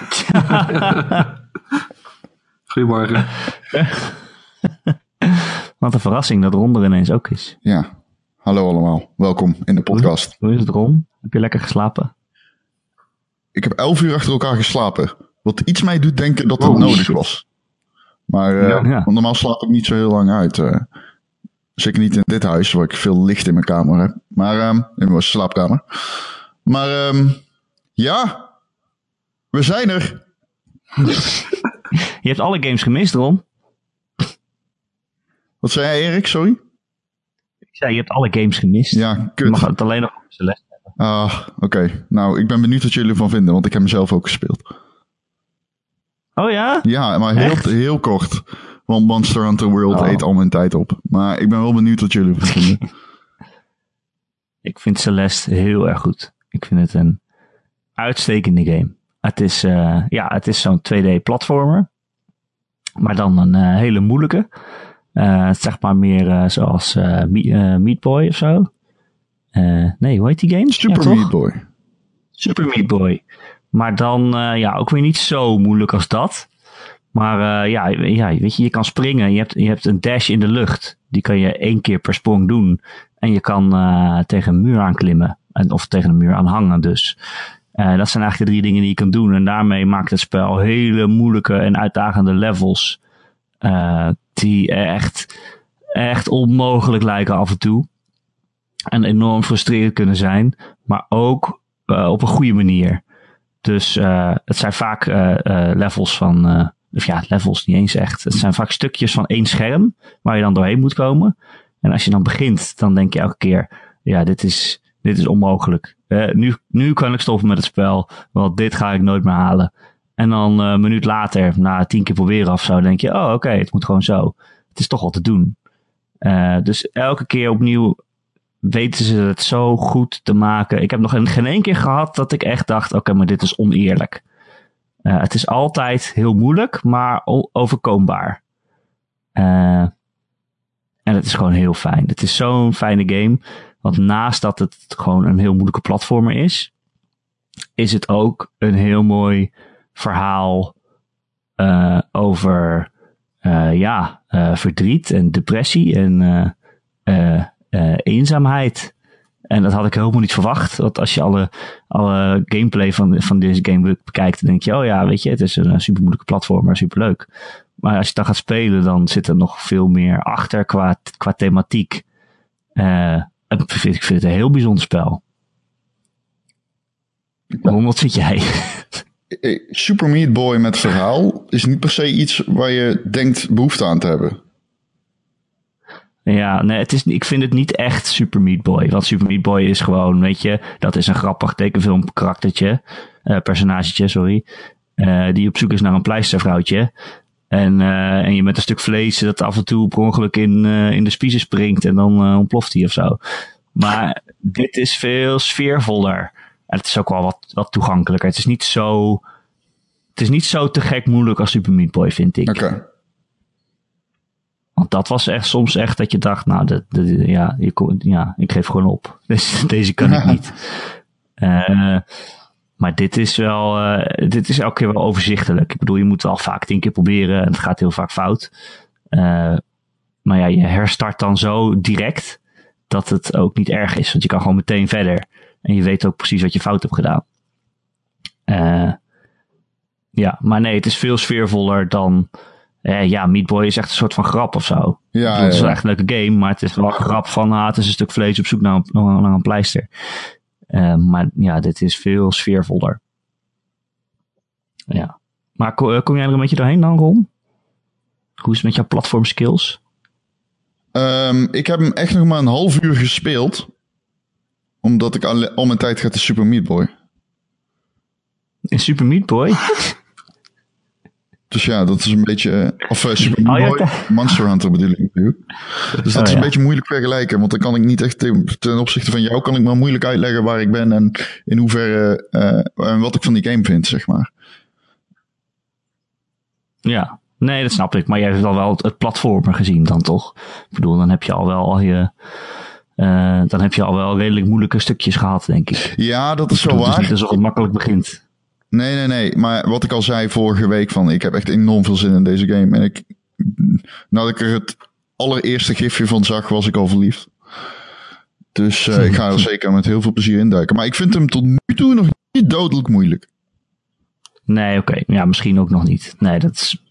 Goedemorgen. Wat een verrassing dat Ron er ineens ook is. Ja, hallo allemaal. Welkom in de podcast. Hoe is het Ron? Heb je lekker geslapen? Ik heb elf uur achter elkaar geslapen. Wat iets mij doet denken dat dat oh, nodig shit. was. Maar uh, ja, ja. normaal slaap ik niet zo heel lang uit. Uh, zeker niet in dit huis, waar ik veel licht in mijn kamer heb. Maar um, in mijn slaapkamer. Maar um, ja, we zijn er. Je hebt alle games gemist, Ron. Wat zei jij, Erik? Sorry? Ik zei, je hebt alle games gemist. Ja, kut. Je mag het alleen nog op hebben. Ah, oké. Okay. Nou, ik ben benieuwd wat jullie ervan vinden, want ik heb mezelf ook gespeeld. Oh ja? Ja, maar heel, heel kort. Want Monster Hunter World oh. eet al mijn tijd op. Maar ik ben wel benieuwd wat jullie ervan vinden. ik vind Celeste heel erg goed. Ik vind het een uitstekende game. Het is, uh, ja, het is zo'n 2D-platformer. Maar dan een uh, hele moeilijke. Uh, zeg maar meer zoals Meat Boy of zo. Nee, hoe heet die game? Super ja, Meat Boy. Super Meat Boy. Maar dan ja, ook weer niet zo moeilijk als dat. Maar ja, ja, weet je, je kan springen. Je hebt, je hebt een dash in de lucht. Die kan je één keer per sprong doen. En je kan tegen een muur aanklimmen. En, of tegen een muur aan hangen dus. Dat zijn eigenlijk de drie dingen die je kan doen. En daarmee maakt het spel hele moeilijke en uitdagende levels. Die echt echt onmogelijk lijken af en toe. En enorm frustrerend kunnen zijn. Maar ook op een goede manier. Dus het zijn vaak levels van of ja, levels niet eens echt. Het zijn vaak stukjes van één scherm waar je dan doorheen moet komen. En als je dan begint, dan denk je elke keer, ja, dit is, dit is onmogelijk. Nu, nu kan ik stoppen met het spel, want dit ga ik nooit meer halen. En dan een minuut later, na tien keer proberen of zo, denk je, oh oké, het moet gewoon zo. Het is toch wel te doen. Dus elke keer opnieuw weten ze het zo goed te maken. Ik heb nog geen één keer gehad dat ik echt dacht, oké, maar dit is oneerlijk. Uh, het is altijd heel moeilijk, maar overkombaar. Uh, en het is gewoon heel fijn. Het is zo'n fijne game. Want naast dat het gewoon een heel moeilijke platformer is, is het ook een heel mooi verhaal uh, over ja, verdriet en depressie en eenzaamheid. En dat had ik helemaal niet verwacht. Want als je alle, alle gameplay van, van deze game bekijkt, dan denk je, oh ja, weet je, het is een super moeilijke platform, maar super leuk. Maar als je dan gaat spelen, dan zit er nog veel meer achter qua, qua thematiek. Uh, ik, vind, ik vind het een heel bijzonder spel. Waarom, wat vind jij? Super Meat Boy met verhaal is niet per se iets waar je denkt behoefte aan te hebben. Ja, nee, het is, ik vind het niet echt Super Meat Boy. Want Super Meat Boy is gewoon, weet je, dat is een grappig tekenfilm karaktertje, uh, personagetje, sorry. Uh, die op zoek is naar een pleistervrouwtje. En, uh, en je met een stuk vlees dat af en toe per ongeluk in, in de spiezen springt en dan ontploft hij of zo. Maar dit is veel sfeervoller. En het is ook wel wat, wat toegankelijker. Het is niet zo, het is niet zo te gek moeilijk als Super Meat Boy, vind ik. Oké. Want dat was echt soms echt dat je dacht, nou, ja, je, ja, ik geef gewoon op. Deze, deze kan ik niet. Uh, maar dit is wel, uh, dit is elke keer wel overzichtelijk. Ik bedoel, je moet al vaak tien keer proberen en het gaat heel vaak fout. Uh, maar ja, je herstart dan zo direct dat het ook niet erg is. Want je kan gewoon meteen verder. En je weet ook precies wat je fout hebt gedaan. Ja, maar nee, het is veel sfeervoller dan eh, ja, Meat Boy is echt een soort van grap of zo. Ja, het is wel echt een leuke game, maar het is wel een grap van, ah, het is een stuk vlees op zoek naar een, naar een pleister. Uh, maar ja, dit is veel sfeervoller. Ja. Maar kom, kom jij er een beetje doorheen dan, Ron? Hoe is het met jouw platform skills? Um, ik heb hem echt nog maar een half uur gespeeld. Omdat ik al, al mijn tijd ga te Super Meat Boy. In Super Meat Boy? Dus ja, dat is een beetje. Eh, of uh, Super Mario, Monster Hunter bedoel ik natuurlijk. Dus dat oh, is een beetje moeilijk vergelijken. Want dan kan ik niet echt ten opzichte van jou kan ik maar moeilijk uitleggen waar ik ben en in hoeverre uh, en wat ik van die game vind, zeg maar. Ja, nee, dat snap ik. Maar jij hebt al wel het platformer gezien dan toch? Ik bedoel, dan heb je al wel al je. Uh, dan heb je al wel redelijk moeilijke stukjes gehad, denk ik. Ja, dat is wel waar. Het is niet alsof het makkelijk begint. Nee, nee, nee. Maar wat ik al zei vorige week van, ik heb echt enorm veel zin in deze game. En ik, nadat ik er het allereerste gifje van zag, was ik al verliefd. Dus uh, ik ga er zeker met heel veel plezier in duiken. Maar ik vind hem tot nu toe nog niet dodelijk moeilijk. Nee, oké. Ja, misschien ook nog niet. Nee, dat is,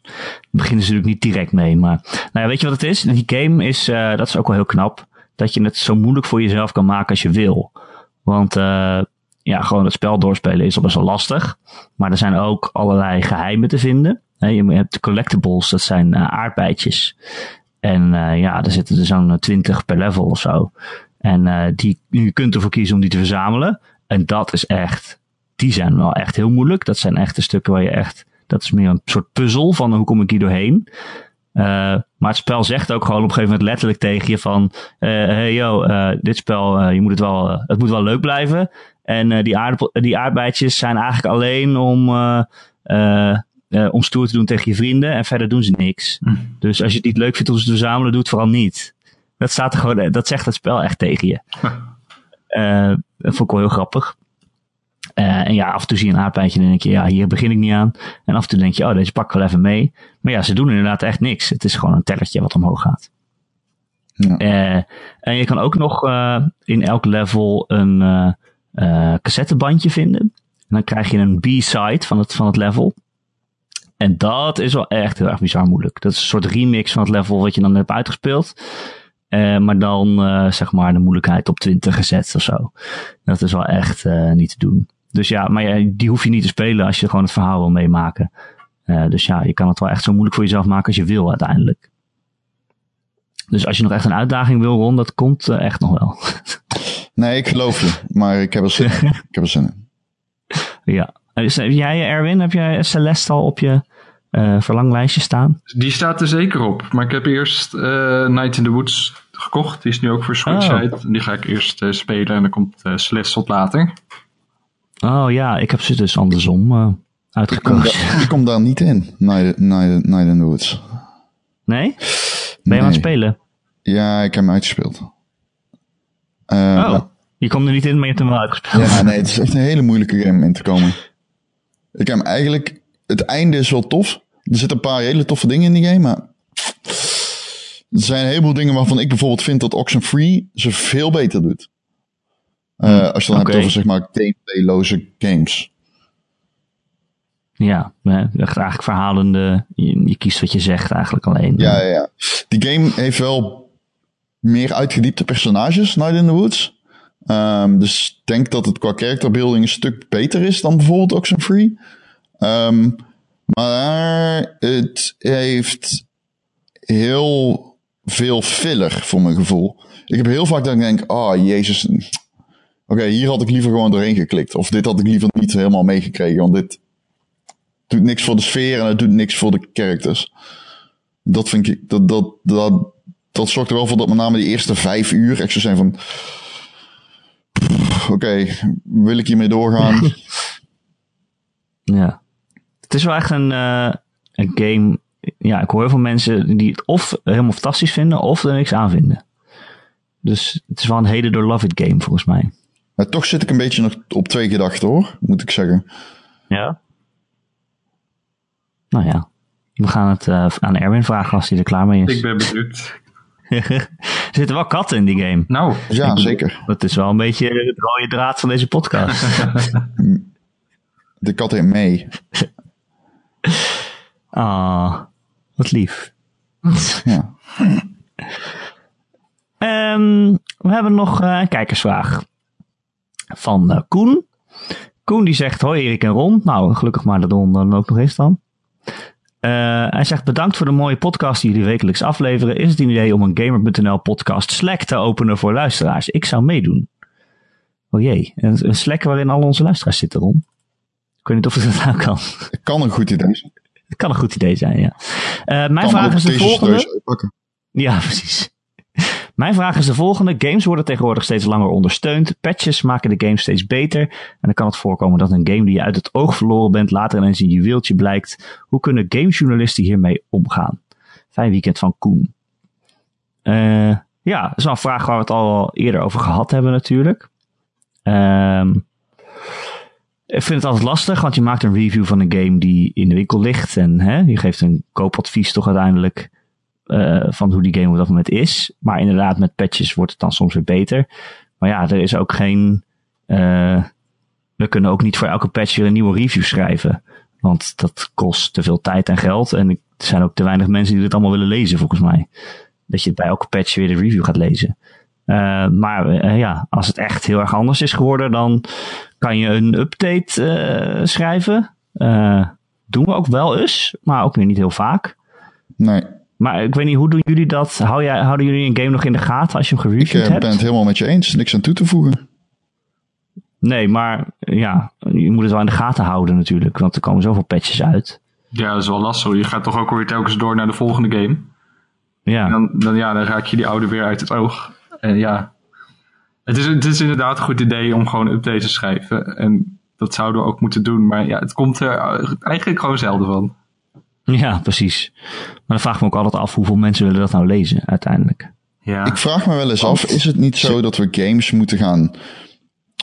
beginnen ze natuurlijk niet direct mee. Maar nou ja, weet je wat het is? Die game is, uh, dat is ook wel heel knap. Dat je het zo moeilijk voor jezelf kan maken als je wil. Want uh, ja, gewoon het spel doorspelen is al best wel lastig. Maar er zijn ook allerlei geheimen te vinden. Je hebt collectibles, dat zijn uh, aardbeidjes. En uh, ja, er zitten er zo'n 20 per level of zo. En die, je kunt ervoor kiezen om die te verzamelen. En dat is echt, die zijn wel echt heel moeilijk. Dat zijn echt de stukken waar je echt, dat is meer een soort puzzel van hoe kom ik hier doorheen. Maar het spel zegt ook gewoon op een gegeven moment letterlijk tegen je van, hey yo, dit spel, je moet het wel, het moet wel leuk blijven. En uh, die, aardappel, die aardbeidjes zijn eigenlijk alleen om, uh, uh, om stoer te doen tegen je vrienden. En verder doen ze niks. Hm. Dus als je het niet leuk vindt om ze te verzamelen, doe het vooral niet. Dat, staat er gewoon, dat zegt het spel echt tegen je. dat vond ik wel heel grappig. en ja, af en toe zie je een aardbeidje en denk je, ja, hier begin ik niet aan. En af en toe denk je, oh, deze pak ik wel even mee. Maar ja, ze doen inderdaad echt niks. Het is gewoon een tellertje wat omhoog gaat. Ja. en je kan ook nog in elk level een uh, cassettebandje vinden. En dan krijg je een B-side van het, van het level. En dat is wel echt heel erg bizar moeilijk. Dat is een soort remix van het level wat je dan hebt uitgespeeld. Uh, maar dan uh, zeg maar de moeilijkheid op 20 gezet of zo. Dat is wel echt uh, niet te doen. Dus ja, maar ja, die hoef je niet te spelen als je gewoon het verhaal wil meemaken. dus ja, je kan het wel echt zo moeilijk voor jezelf maken als je wil uiteindelijk. Dus als je nog echt een uitdaging wil, Ron, dat komt echt nog wel. Nee, ik geloof je. Maar ik heb er zin in. ik heb er zin in. Ja. Dus, jij, Erwin, heb jij Celeste al op je uh, verlanglijstje staan? Die staat er zeker op. Maar ik heb eerst uh, Night in the Woods gekocht. Die is nu ook voor Switch oh. uit. Die ga ik eerst uh, spelen en dan komt uh, Celeste tot later. Oh ja, ik heb ze dus andersom uitgekozen. Die komt daar niet in, Night, Night, Night in the Woods. Nee? Ben je nee. aan het spelen? Ja, ik heb hem uitgespeeld. oh, je komt er niet in, maar je hebt hem wel uitgespeeld. Ja, nee, het is echt een hele moeilijke game in te komen. Ik heb hem eigenlijk het einde is wel tof. Er zitten een paar hele toffe dingen in die game, maar er zijn een heleboel dingen waarvan ik bijvoorbeeld vind dat Oxenfree ze veel beter doet. Uh, als je dan okay. hebt over zeg maar gameplayloze games. Ja, echt eigenlijk verhalende. Je, je, kiest wat je zegt eigenlijk alleen. Ja, ja, ja. Die game heeft wel meer uitgediepte personages, Night in the Woods. Um, dus ik denk dat het qua characterbuilding een stuk beter is dan bijvoorbeeld Oxenfree. Um, maar het heeft heel veel filler voor mijn gevoel. Ik heb heel vaak dat ik denk, oh jezus, oké, hier had ik liever gewoon doorheen geklikt. Of dit had ik liever niet helemaal meegekregen, want dit doet niks voor de sfeer en het doet niks voor de characters. Dat vind ik, dat, dat, dat, dat zorgt er wel voor dat met name die eerste vijf uur echt zo zijn van, oké, wil ik hiermee doorgaan? ja. Het is wel echt een, uh, een game. Ja, ik hoor heel veel mensen die het of helemaal fantastisch vinden of er niks aan vinden. Dus het is wel een hele door love it game volgens mij. Maar toch zit ik een beetje nog op twee gedachten hoor, moet ik zeggen. Ja. Nou ja, we gaan het uh, aan Erwin vragen als hij er klaar mee is. Ik ben benieuwd. er zitten wel katten in die game. Nou, ja, zeker. Dat is wel een beetje de rode draad van deze podcast. de kat in mee. Ah, wat lief. Ja. um, we hebben nog uh, een kijkersvraag van uh, Koen. Koen die zegt, hoi Erik en Ron. Nou, gelukkig maar dat Ron dan ook nog eens dan. Uh, hij zegt bedankt voor de mooie podcast die jullie wekelijks afleveren. Is het een idee om een Gamer.nl podcast Slack te openen voor luisteraars? Ik zou meedoen. Oh jee, een, een Slack waarin al onze luisteraars zitten, Ron. Ik weet niet of het dat nou kan. Het kan een goed idee zijn. Het kan een goed idee zijn, ja. Uh, mijn vraag is de volgende. Ja, precies. Mijn vraag is de volgende. Games worden tegenwoordig steeds langer ondersteund. Patches maken de game steeds beter. En dan kan het voorkomen dat een game die je uit het oog verloren bent later ineens een juweeltje blijkt. Hoe kunnen gamejournalisten hiermee omgaan? Fijn weekend van Koen. Uh, ja, dat is wel een vraag waar we het al eerder over gehad hebben natuurlijk. Ehm ik vind het altijd lastig, want je maakt een review van een game die in de winkel ligt. En hè, je geeft een koopadvies toch uiteindelijk uh, van hoe die game op dat moment is. Maar inderdaad, met patches wordt het dan soms weer beter. Maar ja, er is ook geen... Uh, we kunnen ook niet voor elke patch weer een nieuwe review schrijven. Want dat kost te veel tijd en geld. En er zijn ook te weinig mensen die dit allemaal willen lezen, volgens mij. Dat je bij elke patch weer de review gaat lezen. Uh, maar ja, als het echt heel erg anders is geworden, dan kan je een update schrijven. doen we ook wel eens, maar ook weer niet heel vaak. Nee. Maar ik weet niet, hoe doen jullie dat? Hou jij, houden jullie een game nog in de gaten als je hem gereviewd hebt? Ik ben het helemaal met je eens, niks aan toe te voegen. Nee, maar ja, je moet het wel in de gaten houden natuurlijk, want er komen zoveel patches uit. Ja, dat is wel lastig. Je gaat toch ook weer telkens door naar de volgende game. Ja. En dan, dan, ja, dan raak je die oude weer uit het oog. En ja, het is, het is inderdaad een goed idee om gewoon updates te schrijven. En dat zouden we ook moeten doen. Maar ja, het komt er eigenlijk gewoon zelden van. Ja, precies. Maar dan vraag ik me ook altijd af hoeveel mensen willen dat nou lezen uiteindelijk. Ja. Ik vraag me wel eens af, is het niet zo dat we games moeten gaan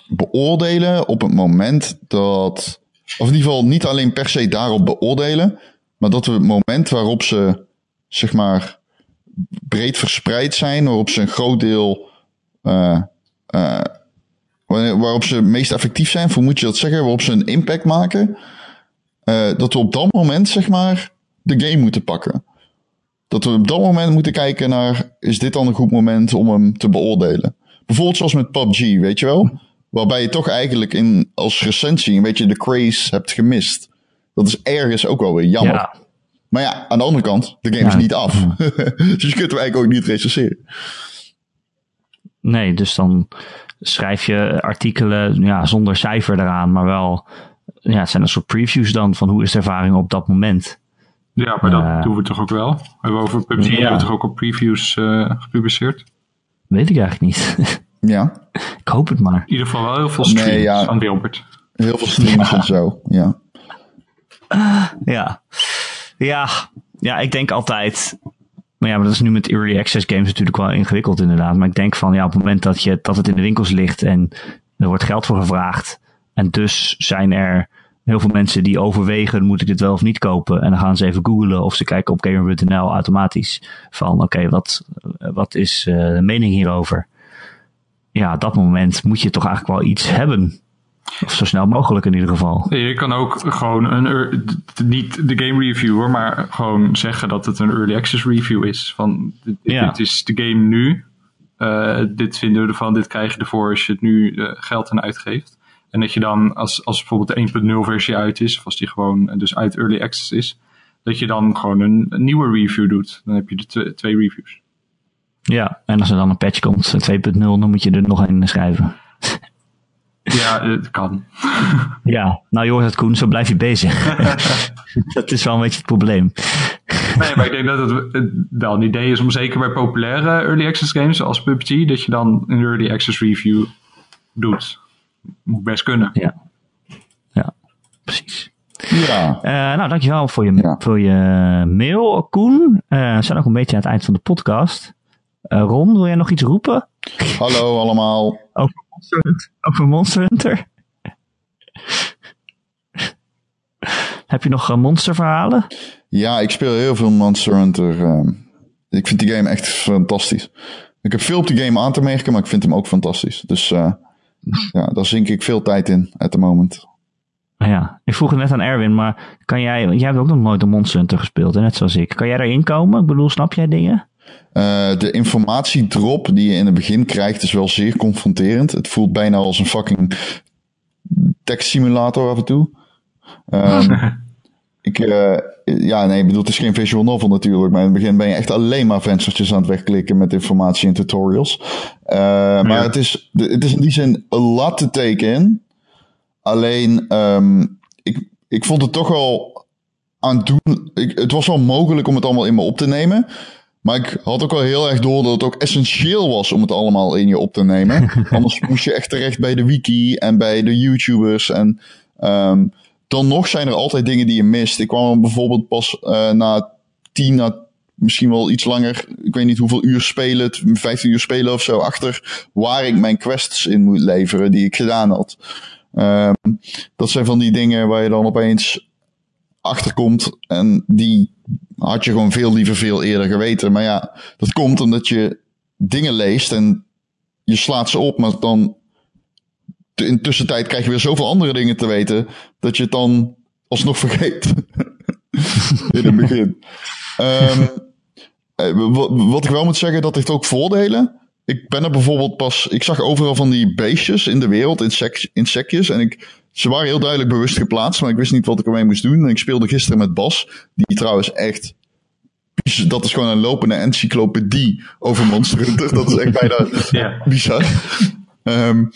beoordelen op het moment dat, of in ieder geval niet alleen per se daarop beoordelen, maar dat we het moment waarop ze, zeg maar, breed verspreid zijn, waarop ze een groot deel, uh, uh, waarop ze meest effectief zijn, hoe moet je dat zeggen, waarop ze een impact maken. Uh, dat we op dat moment, zeg maar, de game moeten pakken. Dat we op dat moment moeten kijken naar, is dit dan een goed moment om hem te beoordelen? Bijvoorbeeld zoals met PUBG, weet je wel? Waarbij je toch eigenlijk in, als recensie een beetje de craze hebt gemist. Dat is ergens ook wel weer jammer. Ja. Maar ja, aan de andere kant, de game is niet af. dus je kunt hem eigenlijk ook niet recenseren. Nee, dus dan schrijf je artikelen ja, zonder cijfer eraan, maar wel, ja, het zijn een soort previews dan van hoe is de ervaring op dat moment. Ja, maar dat uh, doen we toch ook wel? We hebben over PUBG ja. hebben we toch ook al previews uh, gepubliceerd? Weet ik eigenlijk niet. ja. Ik hoop het maar. In ieder geval wel heel veel streams nee, ja. van Wilbert. Heel veel streams en zo, ja. ja. Ja, ja, ik denk altijd. Maar ja, maar dat is nu met early access games natuurlijk wel ingewikkeld inderdaad. Maar ik denk van ja, op het moment dat, je, dat het in de winkels ligt en er wordt geld voor gevraagd. En dus zijn er heel veel mensen die overwegen, moet ik dit wel of niet kopen? En dan gaan ze even googlen of ze kijken op gamer.nl automatisch. Van oké, wat, wat is uh, de mening hierover? Ja, op dat moment moet je toch eigenlijk wel iets hebben. Of zo snel mogelijk in ieder geval. Je kan ook gewoon een, niet de game reviewer, maar gewoon zeggen dat het een early access review is. Van dit, dit is de game nu. Uh, dit vinden we ervan, dit krijg je ervoor als je het nu uh, geld aan uitgeeft. En dat je dan, als, als bijvoorbeeld de 1.0 versie uit is, of als die gewoon dus uit early access is, dat je dan gewoon een, een nieuwe review doet. Dan heb je de twee reviews. Ja, en als er dan een patch komt, 2.0, dan moet je er nog een schrijven. Ja, het kan. ja, nou je hoort het Koen, zo blijf je bezig. dat is wel een beetje het probleem. nee, maar ik denk dat het wel een idee is om zeker bij populaire early access games zoals PUBG, dat je dan een early access review doet. Moet best kunnen. Ja, ja precies. Ja. Uh, nou, dankjewel voor je, ja. voor je mail, Koen. Uh, we zijn ook een beetje aan het eind van de podcast. Uh, Ron, wil jij nog iets roepen? Hallo allemaal. Over Monster Hunter? Over Monster Hunter? Heb je nog monsterverhalen? Ja, ik speel heel veel Monster Hunter. Ehm. ik vind die game echt fantastisch. Ik heb veel op die game aan te merken, maar ik vind hem ook fantastisch. Dus ja, daar zink ik veel tijd in, at the moment. Nou ja, ik vroeg het net aan Erwin, maar kan jij, jij hebt ook nog nooit een Monster Hunter gespeeld, net zoals ik. Kan jij erin komen? Ik bedoel, snap jij dingen? Uh, de informatiedrop die je in het begin krijgt is wel zeer confronterend. Het voelt bijna als een fucking tekstsimulator af en toe. Um, ik, uh, ja, nee, ik bedoel, het is geen visual novel natuurlijk, maar in het begin ben je echt alleen maar venstertjes aan het wegklikken met informatie en tutorials. Uh, maar het is, het is in die zin een lot te take in. Alleen, um, ik, ik vond het toch wel aan doen. Ik, het was wel mogelijk om het allemaal in me op te nemen. Maar ik had ook wel heel erg door dat het ook essentieel was om het allemaal in je op te nemen. Anders moest je echt terecht bij de wiki en bij de YouTubers. En um, dan nog zijn er altijd dingen die je mist. Ik kwam bijvoorbeeld pas uh, na tien, na misschien wel iets langer, ik weet niet hoeveel uur spelen, 15 uur spelen of zo, achter waar ik mijn quests in moet leveren die ik gedaan had. Um, dat zijn van die dingen waar je dan opeens achterkomt en die had je gewoon veel liever veel eerder geweten. Maar ja, dat komt omdat je dingen leest en je slaat ze op, maar dan in tussentijd krijg je weer zoveel andere dingen te weten dat je het dan alsnog vergeet. in het begin. Um, wat ik wel moet zeggen, dat heeft ook voordelen. Ik ben er bijvoorbeeld pas. Ik zag overal van die beestjes in de wereld, insect, insectjes. En ik, ze waren heel duidelijk bewust geplaatst, maar ik wist niet wat ik ermee moest doen. En ik speelde gisteren met Bas, die trouwens echt. Dat is gewoon een lopende encyclopedie over Monster Hunter. Dat is echt bijna ja. bizar. Um,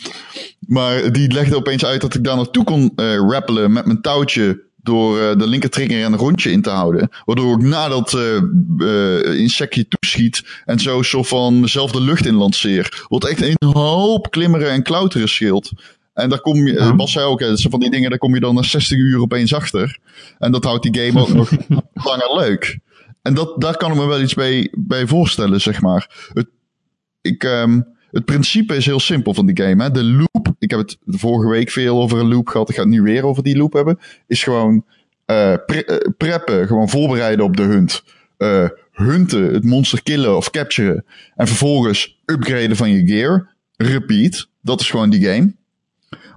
maar die legde opeens uit dat ik daar naartoe kon uh, rappelen met mijn touwtje door uh, de linker trigger een rondje in te houden. Waardoor ik nadat uh, uh, insectje toeschiet en zo soort van mezelf de lucht in lanceer. Wat echt een hoop klimmeren en klauteren scheelt. En daar kom je, ja. Bas zei ook, dat zijn van die dingen, daar kom je dan na 60 uur opeens achter. En dat houdt die game ook nog langer leuk. En dat, daar kan ik me wel iets bij, bij voorstellen, zeg maar. Het, ik, um, het principe is heel simpel van die game. Hè? De loop, ik heb het vorige week veel over een loop gehad. Ik ga het nu weer over die loop hebben. Is gewoon pre uh, preppen, gewoon voorbereiden op de hunt. Uh, hunten, het monster killen of capturen. En vervolgens upgraden van je gear. Repeat. Dat is gewoon die game.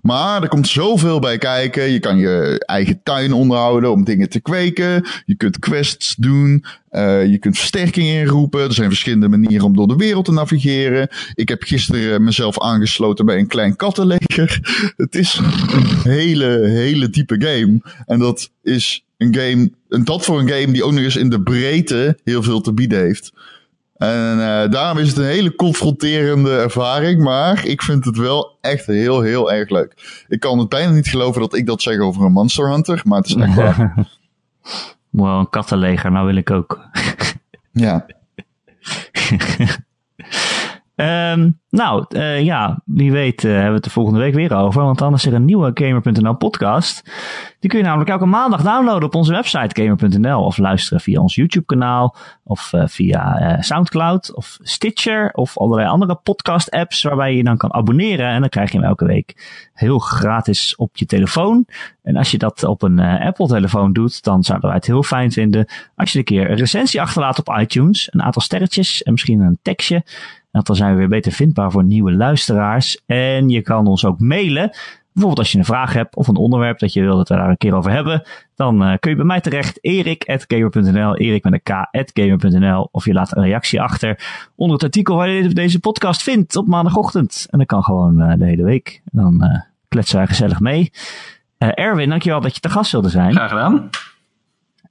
Maar er komt zoveel bij kijken. Je kan je eigen tuin onderhouden om dingen te kweken. Je kunt quests doen. Uh, je kunt versterking inroepen. Er zijn verschillende manieren om door de wereld te navigeren. Ik heb gisteren mezelf aangesloten bij een klein kattenleger. Het is een hele, hele diepe game. En dat is een game, en dat voor een game die ook nog eens in de breedte heel veel te bieden heeft. En uh, daarom is het een hele confronterende ervaring, maar ik vind het wel echt heel, heel erg leuk. Ik kan het bijna niet geloven dat ik dat zeg over een Monster Hunter, maar het is echt waar. wow, een kattenleger, nou wil ik ook. ja. Um, nou, uh, ja, wie weet uh, hebben we het de volgende week weer over. Want dan is er een nieuwe Gamer.nl podcast. Die kun je namelijk elke maandag downloaden op onze website Gamer.nl. Of luisteren via ons YouTube kanaal. Of uh, via Soundcloud. Of Stitcher. Of allerlei andere podcast apps waarbij je je dan kan abonneren. En dan krijg je hem elke week heel gratis op je telefoon. En als je dat op een Apple telefoon doet, dan zouden wij het heel fijn vinden. Als je een keer een recensie achterlaat op iTunes. Een aantal sterretjes en misschien een tekstje. Want dan zijn we weer beter vindbaar voor nieuwe luisteraars. En je kan ons ook mailen. Bijvoorbeeld als je een vraag hebt of een onderwerp dat je wil dat we daar een keer over hebben. Dan uh, kun je bij mij terecht. erik.gamer.nl Erik met een k.gamer.nl Of je laat een reactie achter onder het artikel waar je deze podcast vindt op maandagochtend. En dat kan gewoon uh, de hele week. En dan uh, kletsen wij gezellig mee. Erwin, dankjewel dat je te gast wilde zijn. Graag gedaan.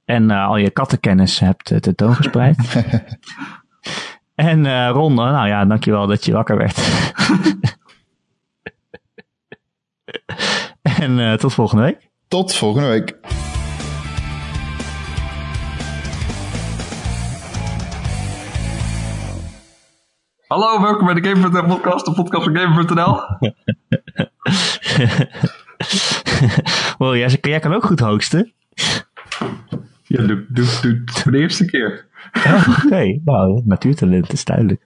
En al je kattenkennis hebt tentoongespreid. En uh, Ron, nou ja, dankjewel dat je wakker werd. en uh, tot volgende week. Tot volgende week. Hallo, welkom bij de Game.nl podcast, de podcast van Game.nl. wow, jij, jij kan ook goed hosten. Ja, doe, doe, doe voor de eerste keer. Oké, okay. nou, natuurtalent is duidelijk.